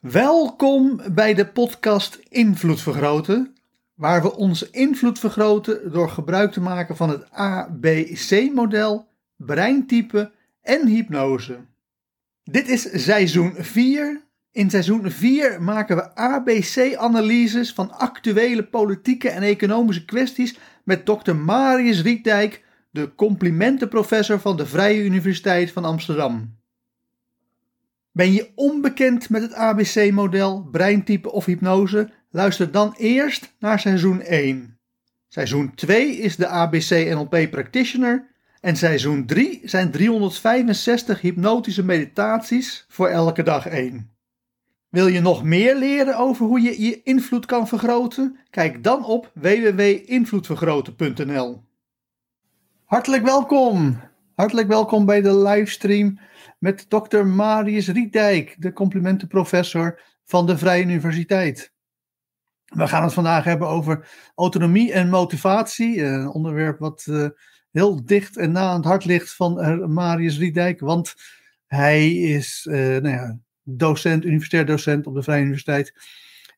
Welkom bij de podcast Invloed Vergroten, waar we onze invloed vergroten door gebruik te maken van het ABC-model, breintype en hypnose. Dit is seizoen 4. In seizoen 4 maken we ABC-analyses van actuele politieke en economische kwesties met Dr. Marius Rietdijk, de complimentenprofessor van de Vrije Universiteit van Amsterdam. Ben je onbekend met het ABC-model, breintype of hypnose? Luister dan eerst naar seizoen 1. Seizoen 2 is de ABC-NLP Practitioner en seizoen 3 zijn 365 hypnotische meditaties voor elke dag 1. Wil je nog meer leren over hoe je je invloed kan vergroten? Kijk dan op www.invloedvergroten.nl. Hartelijk welkom! Hartelijk welkom bij de livestream met Dr. Marius Rietdijk, de complimentenprofessor van de Vrije Universiteit. We gaan het vandaag hebben over autonomie en motivatie, een onderwerp wat uh, heel dicht en na aan het hart ligt van uh, Marius Rietdijk, want hij is uh, nou ja, docent, universitair docent op de Vrije Universiteit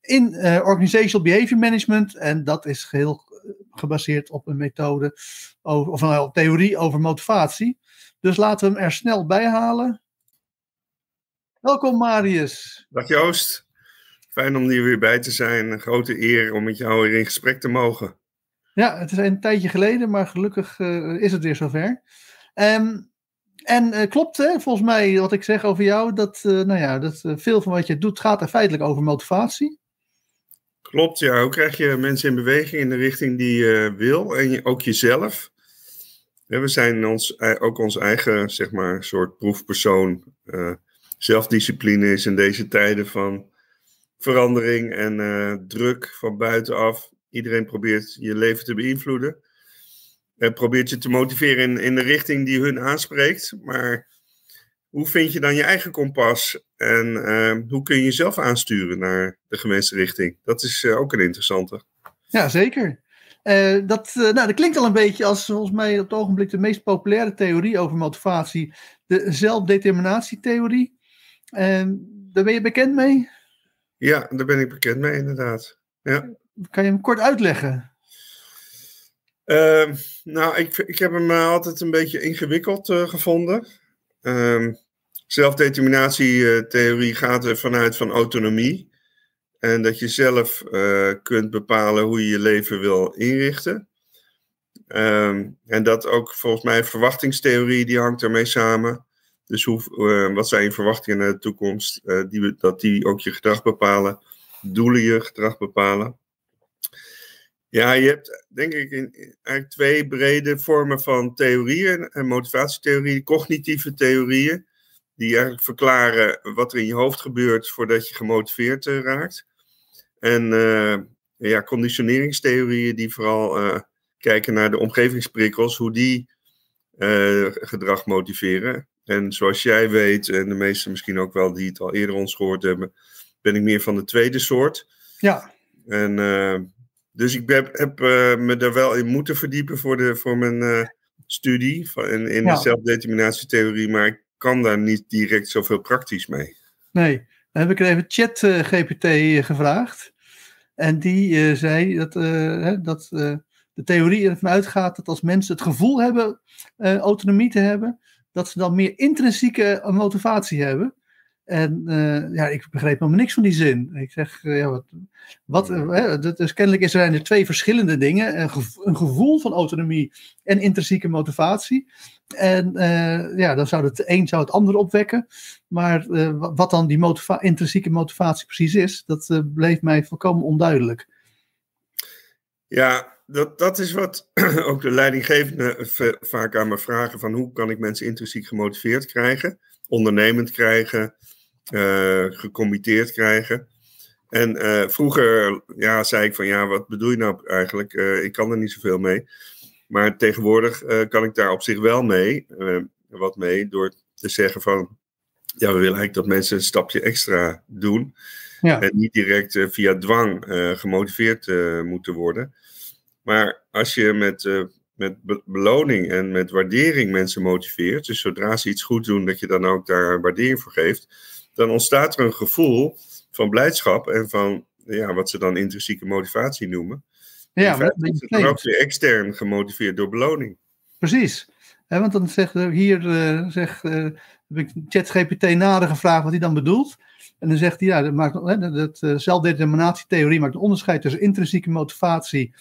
in Organizational Behavior Management en dat is geheel gebaseerd op een methode of een theorie over motivatie. Dus laten we hem er snel bij halen. Welkom Marius. Dag Joost. Fijn om hier weer bij te zijn. Een grote eer om met jou weer in gesprek te mogen. Ja, het is een tijdje geleden, maar gelukkig uh, is het weer zover. Um, en uh, klopt hè, volgens mij wat ik zeg over jou, dat, uh, nou ja, dat veel van wat je doet gaat er feitelijk over motivatie. Klopt, ja. Hoe krijg je mensen in beweging in de richting die je wil en je, ook jezelf? We zijn ons, ook ons eigen, zeg maar, soort proefpersoon. Uh, zelfdiscipline is in deze tijden van verandering en uh, druk van buitenaf. Iedereen probeert je leven te beïnvloeden. En probeert je te motiveren in, in de richting die hun aanspreekt. Maar hoe vind je dan je eigen kompas? En uh, hoe kun je jezelf aansturen naar de gewenste richting? Dat is ook een interessante. Ja, zeker. Uh, dat, nou, dat klinkt al een beetje als volgens mij op het ogenblik de meest populaire theorie over motivatie. De zelfdeterminatietheorie. daar ben je bekend mee? Ja, daar ben ik bekend mee, inderdaad. Ja. Kan je hem kort uitleggen? Uh, nou, ik, ik heb hem altijd een beetje ingewikkeld uh, gevonden. Um, zelfdeterminatietheorie gaat er vanuit van autonomie. En dat je zelf uh, kunt bepalen hoe je je leven wil inrichten. Um, en dat ook volgens mij verwachtingstheorie, die hangt daarmee samen. Dus hoe, uh, wat zijn je verwachtingen naar de toekomst? Uh, die, dat die ook je gedrag bepalen. Doelen je gedrag bepalen. Ja, je hebt denk ik eigenlijk twee brede vormen van theorieën. En motivatietheorieën, cognitieve theorieën. Die eigenlijk verklaren wat er in je hoofd gebeurt voordat je gemotiveerd raakt. En uh, ja, conditioneringstheorieën die vooral uh, kijken naar de omgevingsprikkels, hoe die gedrag motiveren. En zoals jij weet, en de meesten misschien ook wel die het al eerder ons gehoord hebben, ben ik meer van de tweede soort. Ja. En dus ik heb, heb uh, me daar wel in moeten verdiepen voor, de, voor mijn uh, studie van, in, in ja. de zelfdeterminatietheorie, maar ik kan daar niet direct zoveel praktisch mee. Nee, heb ik er even ChatGPT uh, gevraagd. En die zei dat, hè, dat de theorie ervan uitgaat dat als mensen het gevoel hebben autonomie te hebben, dat ze dan meer intrinsieke motivatie hebben. En uh, ja, ik begreep helemaal niks van die zin. Ik zeg, uh, ja, wat, wat uh, dus kennelijk zijn er twee verschillende dingen. Een, gevo een gevoel van autonomie en intrinsieke motivatie. En ja, dan zou het een zou het ander opwekken. Maar wat dan die intrinsieke motivatie precies is, dat bleef mij volkomen onduidelijk. Ja, dat, dat is wat ook de leidinggevende vaak aan me vragen: van hoe kan ik mensen intrinsiek gemotiveerd krijgen, ondernemend krijgen, gecommitteerd krijgen. En vroeger ja, zei ik van ja, wat bedoel je nou eigenlijk? ik kan er niet zoveel mee. Maar tegenwoordig kan ik daar op zich wel mee, wat mee, door te zeggen van ja, we willen eigenlijk dat mensen een stapje extra doen. Ja. En niet direct via dwang gemotiveerd moeten worden. Maar als je met met beloning en met waardering mensen motiveert, dus zodra ze iets goed doen, dat je dan ook daar waardering voor geeft, dan ontstaat er een gevoel van blijdschap en van ja, wat ze dan intrinsieke motivatie noemen. Ja, maar dat is ook weer extern gemotiveerd door beloning. Precies. want dan zegt hier uh, zegt, uh, heb ik ChatGPT nader gevraagd wat hij dan bedoelt. En dan zegt hij, ja, dat, maakt, dat uh, zelfdeterminatietheorie maakt een onderscheid tussen intrinsieke motivatie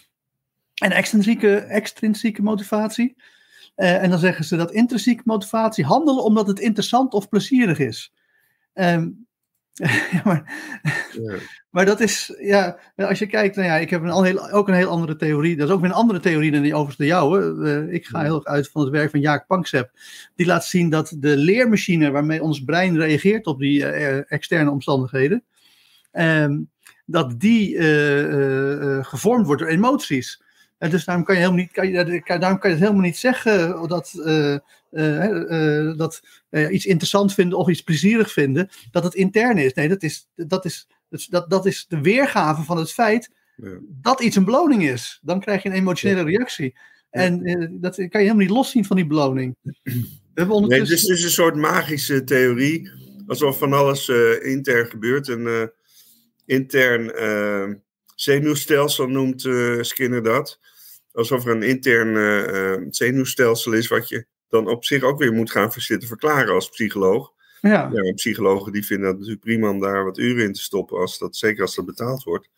en extrinsieke, extrinsieke motivatie. En dan zeggen ze dat intrinsieke motivatie handelen omdat het interessant of plezierig is. Um, ja, maar, ja. maar dat is, ja, als je kijkt, nou ja, ik heb een heel, ook een heel andere theorie. Dat is ook weer een andere theorie dan die overigens de jouwe. Uh, ik ga heel erg uit van het werk van Jaak Panksepp. Die laat zien dat de leermachine waarmee ons brein reageert op die uh, externe omstandigheden, um, dat die gevormd wordt door emoties. En dus daarom kan je helemaal niet, kan je, daarom kan je het helemaal niet zeggen dat, uh, uh, dat iets interessant vinden of iets plezierig vinden, dat het intern is. Nee, dat is, dat is, dat, dat is de weergave van het feit ja. dat iets een beloning is. Dan krijg je een emotionele reactie. En dat kan je helemaal niet loszien van die beloning. We hebben ondertussen... Nee, het is dus een soort magische theorie, alsof van alles intern gebeurt. En intern zenuwstelsel noemt Skinner dat alsof er een intern uh, zenuwstelsel is, wat je dan op zich ook weer moet gaan zitten verklaren als psycholoog. Ja. ja psychologen die vinden het natuurlijk prima om daar wat uren in te stoppen, als dat, zeker als dat betaald wordt.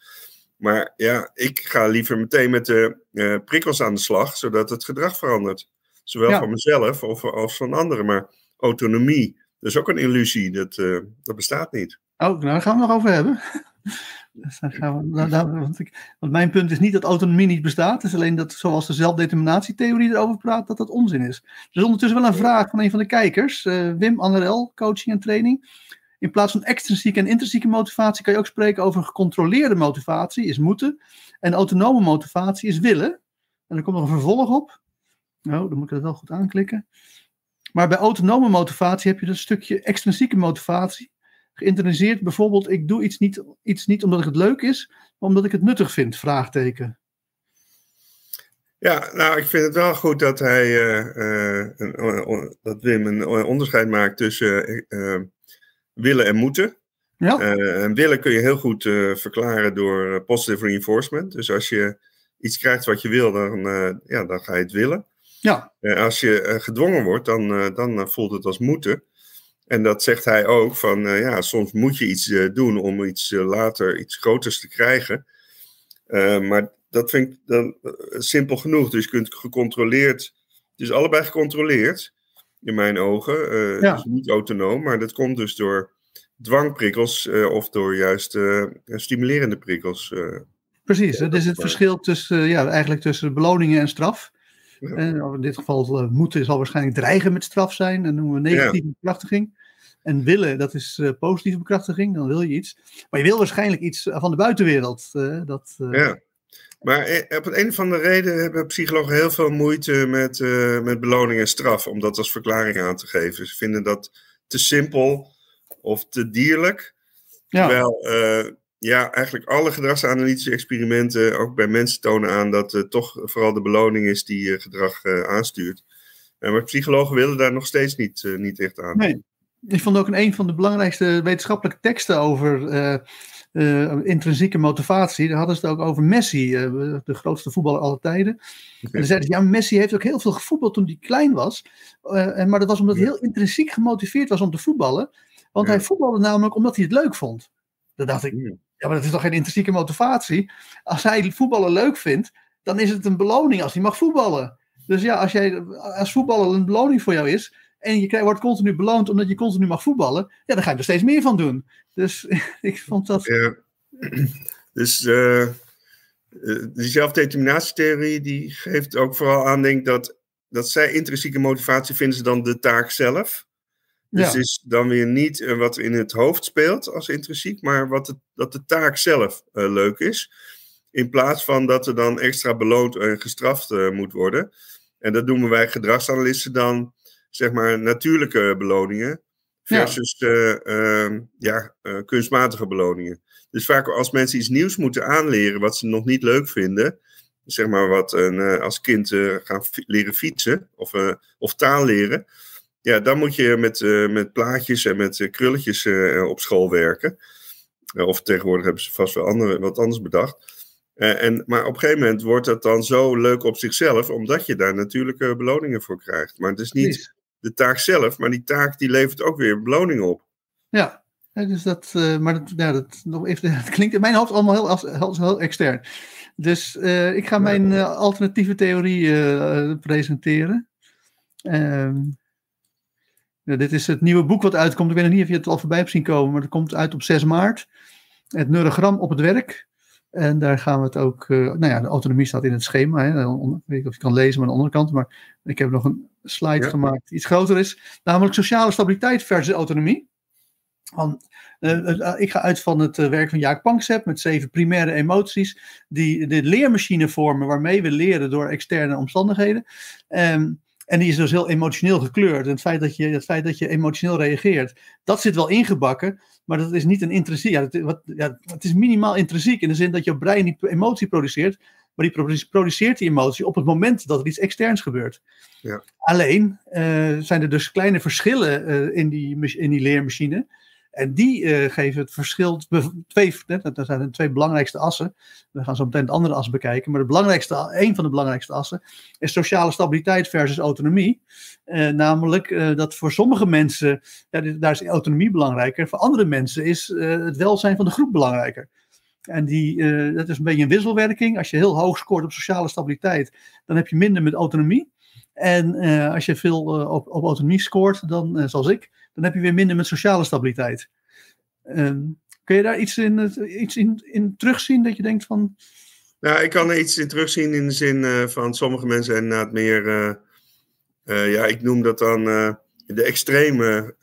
Maar ja, ik ga liever meteen met de uh, prikkels aan de slag, zodat het gedrag verandert. Zowel van mezelf of, als van anderen. Maar autonomie, dat is ook een illusie, dat, uh, dat bestaat niet. Oh, nou, daar gaan we nog over hebben. Dus we, want, mijn punt is niet dat autonomie niet bestaat. Het is alleen dat, zoals de zelfdeterminatietheorie erover praat, dat dat onzin is. Er is ondertussen wel een vraag van een van de kijkers. Uh, Wim Anderel, coaching en training. In plaats van extrinsieke en intrinsieke motivatie kan je ook spreken over gecontroleerde motivatie, is moeten. En autonome motivatie is willen. En er komt nog een vervolg op. Nou, dan moet ik dat wel goed aanklikken. Maar bij autonome motivatie heb je dat stukje extrinsieke motivatie geïnternaliseerd. Bijvoorbeeld, ik doe iets niet, iets niet omdat het leuk is, maar omdat ik het nuttig vind, vraagteken. Ja, nou, ik vind het wel goed dat hij, uh, uh, dat Wim een onderscheid maakt tussen uh, willen en moeten. Ja. en willen kun je heel goed verklaren door positive reinforcement. Dus als je iets krijgt wat je wil, dan, ja, dan ga je het willen. Ja. als je gedwongen wordt, dan, dan voelt het als moeten. En dat zegt hij ook, van uh, ja, soms moet je iets uh, doen om iets uh, later, iets groters te krijgen. maar dat vind ik dan simpel genoeg. Dus je kunt gecontroleerd, het is allebei gecontroleerd, in mijn ogen. Ja. Dus niet autonoom, maar dat komt dus door dwangprikkels of door juist stimulerende prikkels. Precies, dat is het verschil tussen, ja, eigenlijk tussen beloningen en straf. In dit geval moeten zal waarschijnlijk dreigen met straf zijn. Dat noemen we negatieve bekrachtiging. En willen, dat is uh, positieve bekrachtiging, dan wil je iets. Maar je wil waarschijnlijk iets van de buitenwereld. Uh, dat, uh... Ja, maar op een van de redenen hebben psychologen heel veel moeite met, met beloning en straf, om dat als verklaring aan te geven. Ze vinden dat te simpel of te dierlijk. Ja. Terwijl ja, eigenlijk alle gedragsanalytische experimenten ook bij mensen tonen aan dat het toch vooral de beloning is die gedrag aanstuurt. maar psychologen willen daar nog steeds niet, niet echt aan. Nee ik vond ook een van de belangrijkste wetenschappelijke teksten over uh, uh, intrinsieke motivatie. Daar hadden ze het ook over Messi, uh, de grootste voetballer aller tijden. En ze zeiden ja, Messi heeft ook heel veel gevoetbald toen hij klein was. maar dat was omdat hij heel intrinsiek gemotiveerd was om te voetballen. Want hij voetbalde namelijk omdat hij het leuk vond. Dan dacht ik, ja, maar dat is toch geen intrinsieke motivatie? Als hij voetballen leuk vindt, dan is het een beloning als hij mag voetballen. Dus ja, als jij als voetballen een beloning voor jou is, en je wordt continu beloond omdat je continu mag voetballen, ja, dan ga je er steeds meer van doen. Dus ik vond dat. Ja. Dus uh, die zelfdeterminatietheorie die geeft ook vooral aan, denk dat, dat zij intrinsieke motivatie vinden ze dan de taak zelf. Dus het is dan weer niet uh, wat in het hoofd speelt als intrinsiek, maar wat het, dat de taak zelf uh, leuk is. In plaats van dat er dan extra beloond en gestraft uh, moet worden. En dat noemen wij gedragsanalisten dan, zeg maar, natuurlijke beloningen. Versus ja. Ehm, ja kunstmatige beloningen. Dus vaak als mensen iets nieuws moeten aanleren wat ze nog niet leuk vinden, zeg maar wat een, als kind gaan leren fietsen of, of taal leren, ja, dan moet je met, uh, met plaatjes en met uh, krulletjes uh, op school werken. of tegenwoordig hebben ze vast wel andere, wat anders bedacht. en, maar op een gegeven moment wordt dat dan zo leuk op zichzelf, omdat je daar natuurlijke beloningen voor krijgt. Maar het is niet Precies. de taak zelf, maar die taak die levert ook weer beloningen op. Ja, dus dat, maar dat, dat, nog even, dat klinkt in mijn hoofd allemaal heel, heel, heel extern. Dus ik ga mijn alternatieve theorie presenteren. Ehm ja, dit is het nieuwe boek wat uitkomt. Ik weet nog niet of je het al voorbij hebt zien komen, maar het komt uit op 6 maart. Het neurogram op het werk. En daar gaan we het ook. Uh, nou ja, de autonomie staat in het schema. Hè. Ik weet niet of je kan lezen aan de onderkant, maar ik heb nog een slide gemaakt die iets groter is. Namelijk sociale stabiliteit versus autonomie. Want, uh, ik ga uit van het werk van Jaak Panksepp met zeven primaire emoties, die de leermachine vormen waarmee we leren door externe omstandigheden. Um, en die is dus heel emotioneel gekleurd. En het feit dat je, het feit dat je emotioneel reageert, dat zit wel ingebakken. Maar dat is niet een intrinsiek. Ja, het, wat, ja, het is minimaal intrinsiek in de zin dat je brein die emotie produceert. Maar die produceert die emotie op het moment dat er iets externs gebeurt. Ja. Alleen uh, zijn er dus kleine verschillen uh, in, die, in die leermachine. En die uh, geven het verschil. Twee, dat zijn de twee belangrijkste assen. We gaan zo meteen het andere as bekijken. Maar de belangrijkste, een van de belangrijkste assen is sociale stabiliteit versus autonomie. Uh, namelijk uh, dat voor sommige mensen, ja, daar is autonomie belangrijker. Voor andere mensen is het welzijn van de groep belangrijker. En die, dat is een beetje een wisselwerking. Als je heel hoog scoort op sociale stabiliteit, dan heb je minder met autonomie. En als je veel op, op autonomie scoort, dan, zoals ik, dan heb je weer minder met sociale stabiliteit. Um, kun je daar iets, in, iets in, in terugzien dat je denkt van. Nou, ik kan er iets in terugzien in de zin uh, van sommige mensen inderdaad meer. Uh, uh, ja, ik noem dat dan de extreme,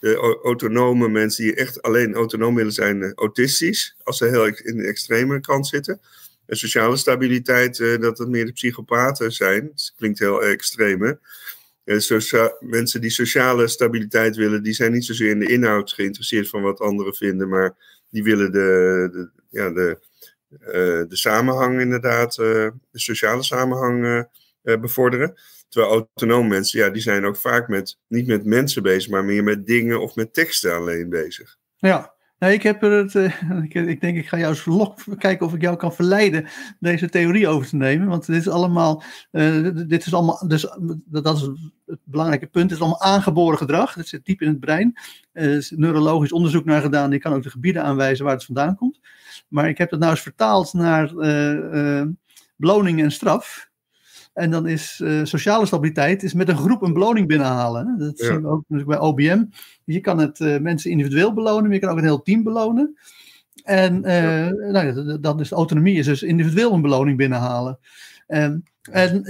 de autonome mensen die echt alleen autonoom willen zijn, autistisch. Als ze heel in de extreme kant zitten. En sociale stabiliteit, dat het meer de psychopaten zijn. Dat klinkt heel extreem, mensen die sociale stabiliteit willen, die zijn niet zozeer in de inhoud geïnteresseerd van wat anderen vinden, maar die willen de, ja, de, uh, de samenhang inderdaad, uh, de sociale samenhang uh, bevorderen. Terwijl autonome mensen, ja, die zijn ook vaak met, niet met mensen bezig, maar meer met dingen of met teksten alleen bezig. Ja, Nee, ik heb er het. Uh, ik, ik, denk, ik ga jou eens lok, kijken of ik jou kan verleiden deze theorie over te nemen. Want dit is allemaal. Uh, dit is allemaal. Dus dat is het belangrijke punt. Het is allemaal aangeboren gedrag. Dat zit diep in het brein. Er is neurologisch onderzoek naar gedaan. Die kan ook de gebieden aanwijzen waar het vandaan komt. Maar ik heb dat nou eens vertaald naar uh, beloning en straf. En dan is uh, sociale stabiliteit is met een groep een beloning binnenhalen. Dat zien we ook bij OBM. Je kan het uh, mensen individueel belonen, maar je kan ook een heel team belonen. En uh, ja. nou, dan is autonomie is dus individueel een beloning binnenhalen. En, en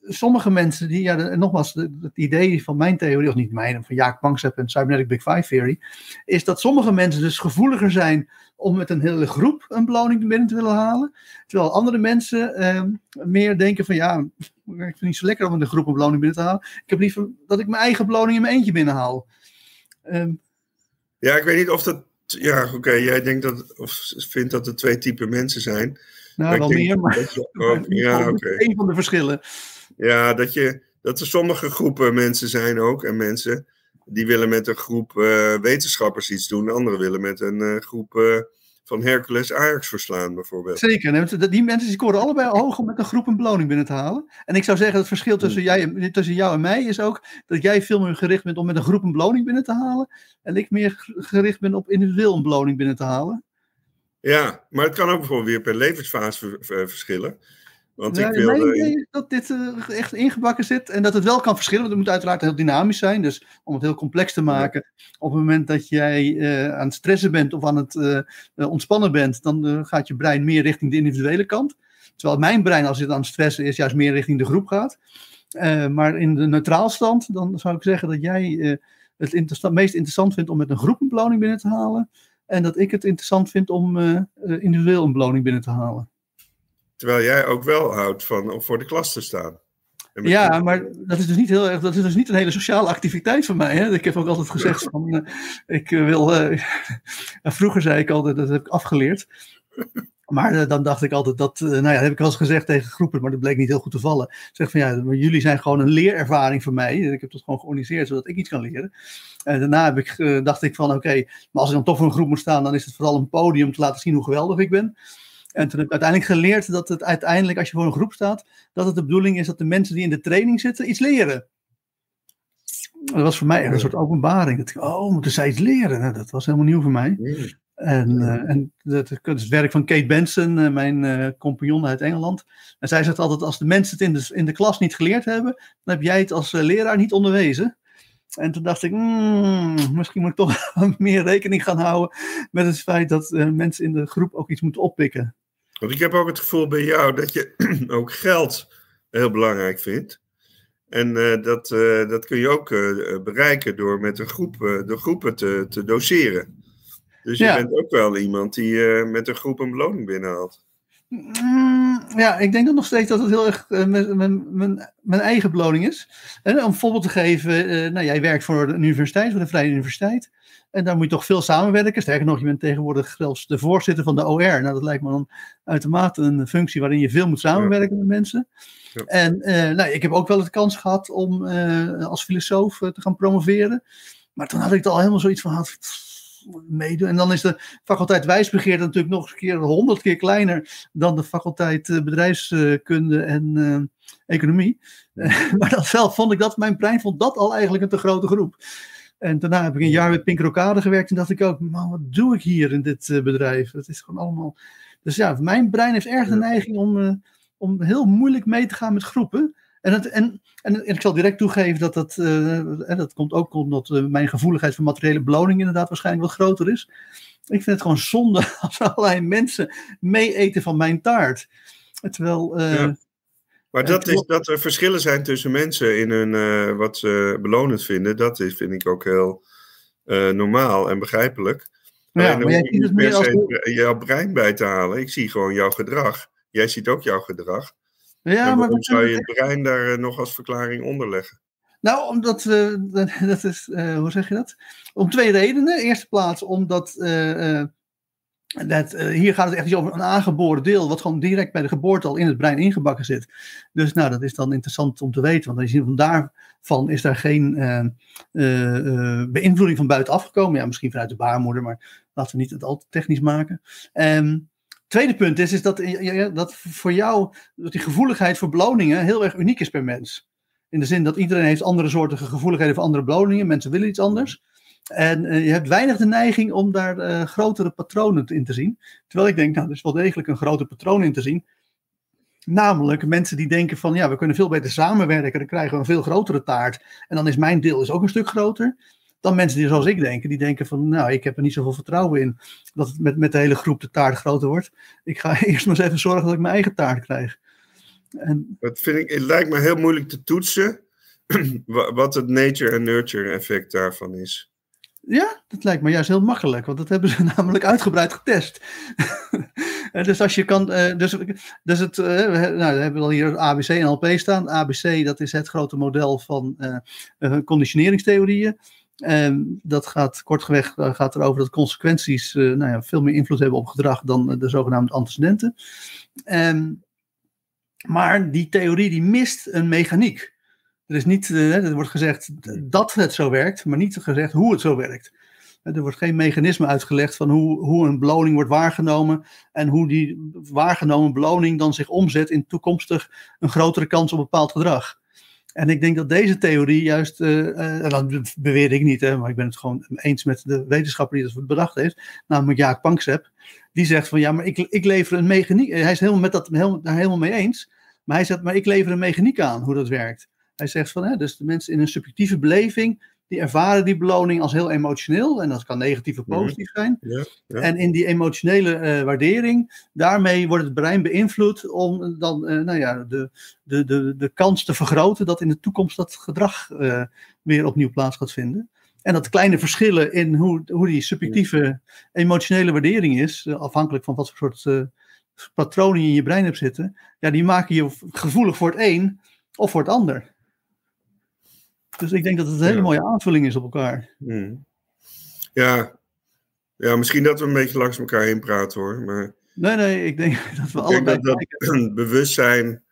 sommige mensen die, ja, nogmaals, het idee van mijn theorie, of niet mijn, van Jaak Panksepp en Cybernetic Big Five Theory, is dat sommige mensen dus gevoeliger zijn om met een hele groep een beloning binnen te willen halen. Terwijl andere mensen eh, meer denken van ja, ik vind het niet zo lekker om met een groep een beloning binnen te halen. Ik heb liever dat ik mijn eigen beloning in mijn eentje binnenhaal. Um, ja, ik weet niet of dat. Ja, oké, okay, jij denkt dat, of vindt dat er twee typen mensen zijn. Nou, wel meer, maar. Je, oh, ja, oké. Okay. Een van de verschillen. Ja, dat, je, dat er sommige groepen mensen zijn ook, en mensen die willen met een groep uh, wetenschappers iets doen. Anderen willen met een uh, groep uh, van Hercules Ajax verslaan, bijvoorbeeld. Zeker. Die mensen scoren allebei hoog om met een groep een beloning binnen te halen. En ik zou zeggen, het verschil tussen, jij, tussen jou en mij is ook dat jij veel meer gericht bent om met een groep een beloning binnen te halen. En ik meer gericht ben op individueel een beloning binnen te halen. Ja, maar het kan ook bijvoorbeeld weer per levensfase verschillen. Want ja, ik wilde... idee dat dit uh, echt ingebakken zit en dat het wel kan verschillen. Want het moet uiteraard heel dynamisch zijn. Dus om het heel complex te maken, op het moment dat jij uh, aan het stressen bent of aan het uh, ontspannen bent, dan gaat je brein meer richting de individuele kant. Terwijl mijn brein, als het aan het stressen is, juist meer richting de groep gaat. Maar in de neutraalstand, dan zou ik zeggen dat jij het interessant, meest interessant vindt om met een groep een beloning binnen te halen. En dat ik het interessant vind om individueel een beloning binnen te halen. Terwijl jij ook wel houdt van om voor de klas te staan. Ja, maar dat is dus niet heel erg, dat is dus niet een hele sociale activiteit van mij. Hè? Ik heb ook altijd gezegd van, ik wil, vroeger zei ik altijd, dat heb ik afgeleerd. Maar uh, dan dacht ik altijd dat, nou ja, dat heb ik wel eens gezegd tegen groepen, maar dat bleek niet heel goed te vallen. Zeg van ja, maar jullie zijn gewoon een leerervaring voor mij. Ik heb dat gewoon georganiseerd zodat ik iets kan leren. En daarna heb ik, dacht ik van oké, okay, maar als ik dan toch voor een groep moet staan, dan is het vooral een podium te laten zien hoe geweldig ik ben. En toen heb ik uiteindelijk geleerd dat het uiteindelijk, als je voor een groep staat, dat het de bedoeling is dat de mensen die in de training zitten iets leren. Dat was voor mij een soort openbaring. Dat ik, oh, moeten zij iets leren? Nou, dat was helemaal nieuw voor mij. En, uh, en het, het, werk van Kate Benson, uh, mijn uh, compagnon uit Engeland. En zij zegt altijd: als de mensen het in de, in de klas niet geleerd hebben, dan heb jij het als leraar niet onderwezen. En toen dacht ik, mm, misschien moet ik toch meer rekening gaan houden met het feit dat mensen in de groep ook iets moeten oppikken. Want ik heb ook het gevoel bij jou dat je ook geld heel belangrijk vindt. En dat, dat kun je ook bereiken door met een groep, de groepen te, te doseren. Dus je bent ook wel iemand die met een groep een beloning binnenhaalt. Mm, ja, ik denk dan nog steeds dat het heel erg uh, mijn, mijn, mijn, eigen beloning is. En om een voorbeeld te geven, uh, nou, jij werkt voor een universiteit, voor de Vrije Universiteit. En daar moet je toch veel samenwerken. Sterker nog, je bent tegenwoordig zelfs de voorzitter van de OR. Nou, dat lijkt me dan uitermate een functie waarin je veel moet samenwerken met mensen. Ja. En nou, ik heb ook wel de kans gehad om als filosoof te gaan promoveren. Maar toen had ik het al helemaal zoiets van, meedoen. En dan is de faculteit wijsbegeerte natuurlijk nog eens een keer honderd keer kleiner dan de faculteit uh, bedrijfskunde en uh, economie. maar dat zelf vond ik dat, mijn brein vond dat al eigenlijk een te grote groep. En daarna heb ik een jaar met Pink Rocade gewerkt en dacht ik ook, man, wat doe ik hier in dit uh, bedrijf? Dat is gewoon allemaal... Dus ja, mijn brein heeft erg de neiging om, om heel moeilijk mee te gaan met groepen. En, het, en, en, ik zal direct toegeven dat dat, uh, en dat komt ook omdat uh, mijn gevoeligheid voor materiële beloning inderdaad waarschijnlijk wat groter is. Ik vind het gewoon zonde als allerlei mensen mee eten van mijn taart. Terwijl. Uh, ja. Maar dat, is, dat er verschillen zijn tussen mensen in hun, wat ze belonend vinden, dat is, vind ik ook heel normaal en begrijpelijk. Ja, maar jij ziet het meer als... jouw brein bij te halen. Ik zie gewoon jouw gedrag. Jij ziet ook jouw gedrag. Ja, maar zou je het brein daar nog als verklaring onder leggen? Nou, omdat we, dat is, uh, hoe zeg je dat? Om twee redenen. Eerste plaats omdat, uh, uh, dat, hier gaat het echt over een aangeboren deel, wat gewoon direct bij de geboorte al in het brein ingebakken zit. Dus nou, dat is dan interessant om te weten, want als je van daarvan is daar geen beïnvloeding van buitenaf gekomen. Ja, misschien vanuit de baarmoeder, maar laten we niet het al te technisch maken. Um, Tweede punt is, is dat, dat voor jou dat die gevoeligheid voor beloningen heel erg uniek is per mens. In de zin dat iedereen heeft andere soorten gevoeligheden voor andere beloningen. Mensen willen iets anders. En uh, je hebt weinig de neiging om daar uh, grotere patronen in te zien. Terwijl ik denk, nou, er is wel degelijk een grote patroon in te zien. Namelijk mensen die denken van, ja, we kunnen veel beter samenwerken. Dan krijgen we een veel grotere taart. En dan is mijn deel is ook een stuk groter dan mensen die zoals ik denken, die denken van, nou, ik heb er niet zoveel vertrouwen in dat het met, met de hele groep de taart groter wordt. Ik ga eerst maar eens even zorgen dat ik mijn eigen taart krijg. En... Dat vind ik, het lijkt me heel moeilijk te toetsen wat het nature en nurture effect daarvan is. Ja, dat lijkt me juist heel makkelijk, want dat hebben ze namelijk uitgebreid getest. dus als je kan, uh, dus, dus het, uh, nou, we hebben al hier ABC en LP staan. ABC, dat is het grote model van uh, conditioneringstheorieën. Um, dat gaat kortweg uh, gaat erover dat consequenties uh, nou ja, veel meer invloed hebben op gedrag dan de zogenaamde antecedenten. Um, maar die theorie die mist een mechaniek. Er is niet, er wordt gezegd dat het zo werkt, maar niet gezegd hoe het zo werkt. Er wordt geen mechanisme uitgelegd van hoe, hoe een beloning wordt waargenomen en hoe die waargenomen beloning dan zich omzet in toekomstig een grotere kans op bepaald gedrag. En ik denk dat deze theorie juist, uh, dat beweer ik niet, hè, maar ik ben het gewoon eens met de wetenschapper die dat bedacht heeft, namelijk Jaak Panksepp. Die zegt van ja, maar ik, ik lever een mechaniek. Hij is helemaal met dat helemaal, daar helemaal mee eens. Maar hij zegt, maar ik lever een mechaniek aan hoe dat werkt. Hij zegt van, hè, dus de mensen in een subjectieve beleving, die ervaren die beloning als heel emotioneel. En dat kan negatief of Mhm. positief zijn. Ja, ja. En in die emotionele eh, waardering, daarmee wordt het brein beïnvloed om dan eh, nou ja, de, de, de, de kans te vergroten dat in de toekomst dat gedrag eh, weer opnieuw plaats gaat vinden. En dat kleine verschillen in hoe, hoe die subjectieve emotionele waardering is, eh, afhankelijk van wat voor soort eh, patronen je in je brein hebt zitten, ja, die maken je gevoelig voor het een of voor het ander. Dus ik denk dat het een hele Ja. mooie aanvulling is op elkaar. Hmm. ja. ja, misschien dat we een beetje langs elkaar heen praten hoor. Maar Nee, nee, ik denk dat we ik allebei denk dat, dat bewustzijn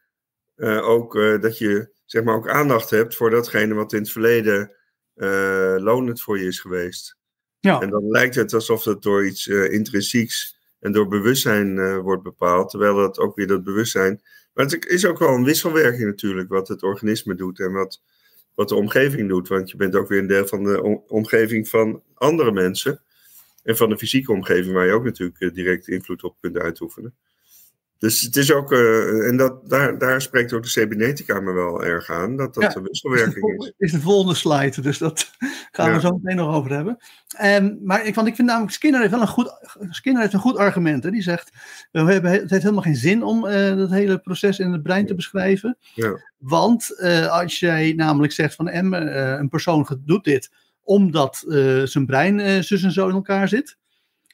eh, ook eh, dat je zeg maar ook aandacht hebt voor datgene wat in het verleden eh, lonend voor je is geweest. Ja. En dan lijkt het alsof het door iets intrinsieks en door bewustzijn wordt bepaald, terwijl dat ook weer dat bewustzijn. Maar het is ook wel een wisselwerking natuurlijk, wat het organisme doet en wat, wat de omgeving doet. Want je bent ook weer een deel van de om- omgeving van andere mensen. En van de fysieke omgeving, waar je ook natuurlijk eh, direct invloed op kunt uitoefenen. Dus het is ook, eh, en dat, daar, daar spreekt ook de cebinetica me wel erg aan, dat dat Ja, een wisselwerking is. is de volgende slide, dus dat gaan we zo meteen nog over hebben. Ehm, maar ik, want ik vind namelijk, Skinner heeft wel een goed, Skinner heeft een goed argument. Hè? Die zegt, we hebben, het heeft helemaal geen zin om eh, dat hele proces in het brein te beschrijven. Ja. Want eh, als jij namelijk zegt van em, een persoon doet dit omdat zijn brein zus en zo in elkaar zit.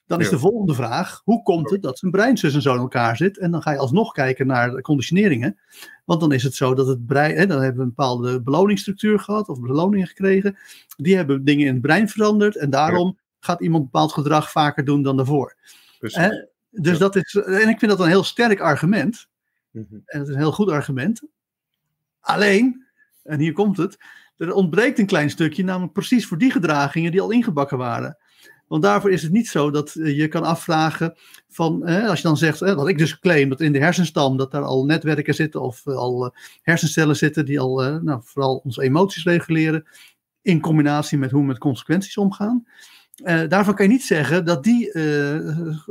Dan is de volgende vraag, hoe komt het dat zijn brein zus en zo in elkaar zit? En dan ga je alsnog kijken naar de conditioneringen. Want dan is het zo dat het brein, hè, dan hebben we een bepaalde beloningsstructuur gehad of beloningen gekregen. Die hebben dingen in het brein veranderd en daarom gaat iemand bepaald gedrag vaker doen dan daarvoor. Dus Ja. dat is, en ik vind dat een heel sterk argument. Mhm. En het is een heel goed argument. Alleen, en hier komt het, er ontbreekt een klein stukje, namelijk precies voor die gedragingen die al ingebakken waren. Want daarvoor is het niet zo dat eh, je kan afvragen van, als je dan zegt, eh, wat ik dus claim, dat in de hersenstam dat daar al netwerken zitten of eh, al eh, hersencellen zitten die al nou, vooral onze emoties reguleren, in combinatie met hoe we met consequenties omgaan. Eh, daarvan kan je niet zeggen dat die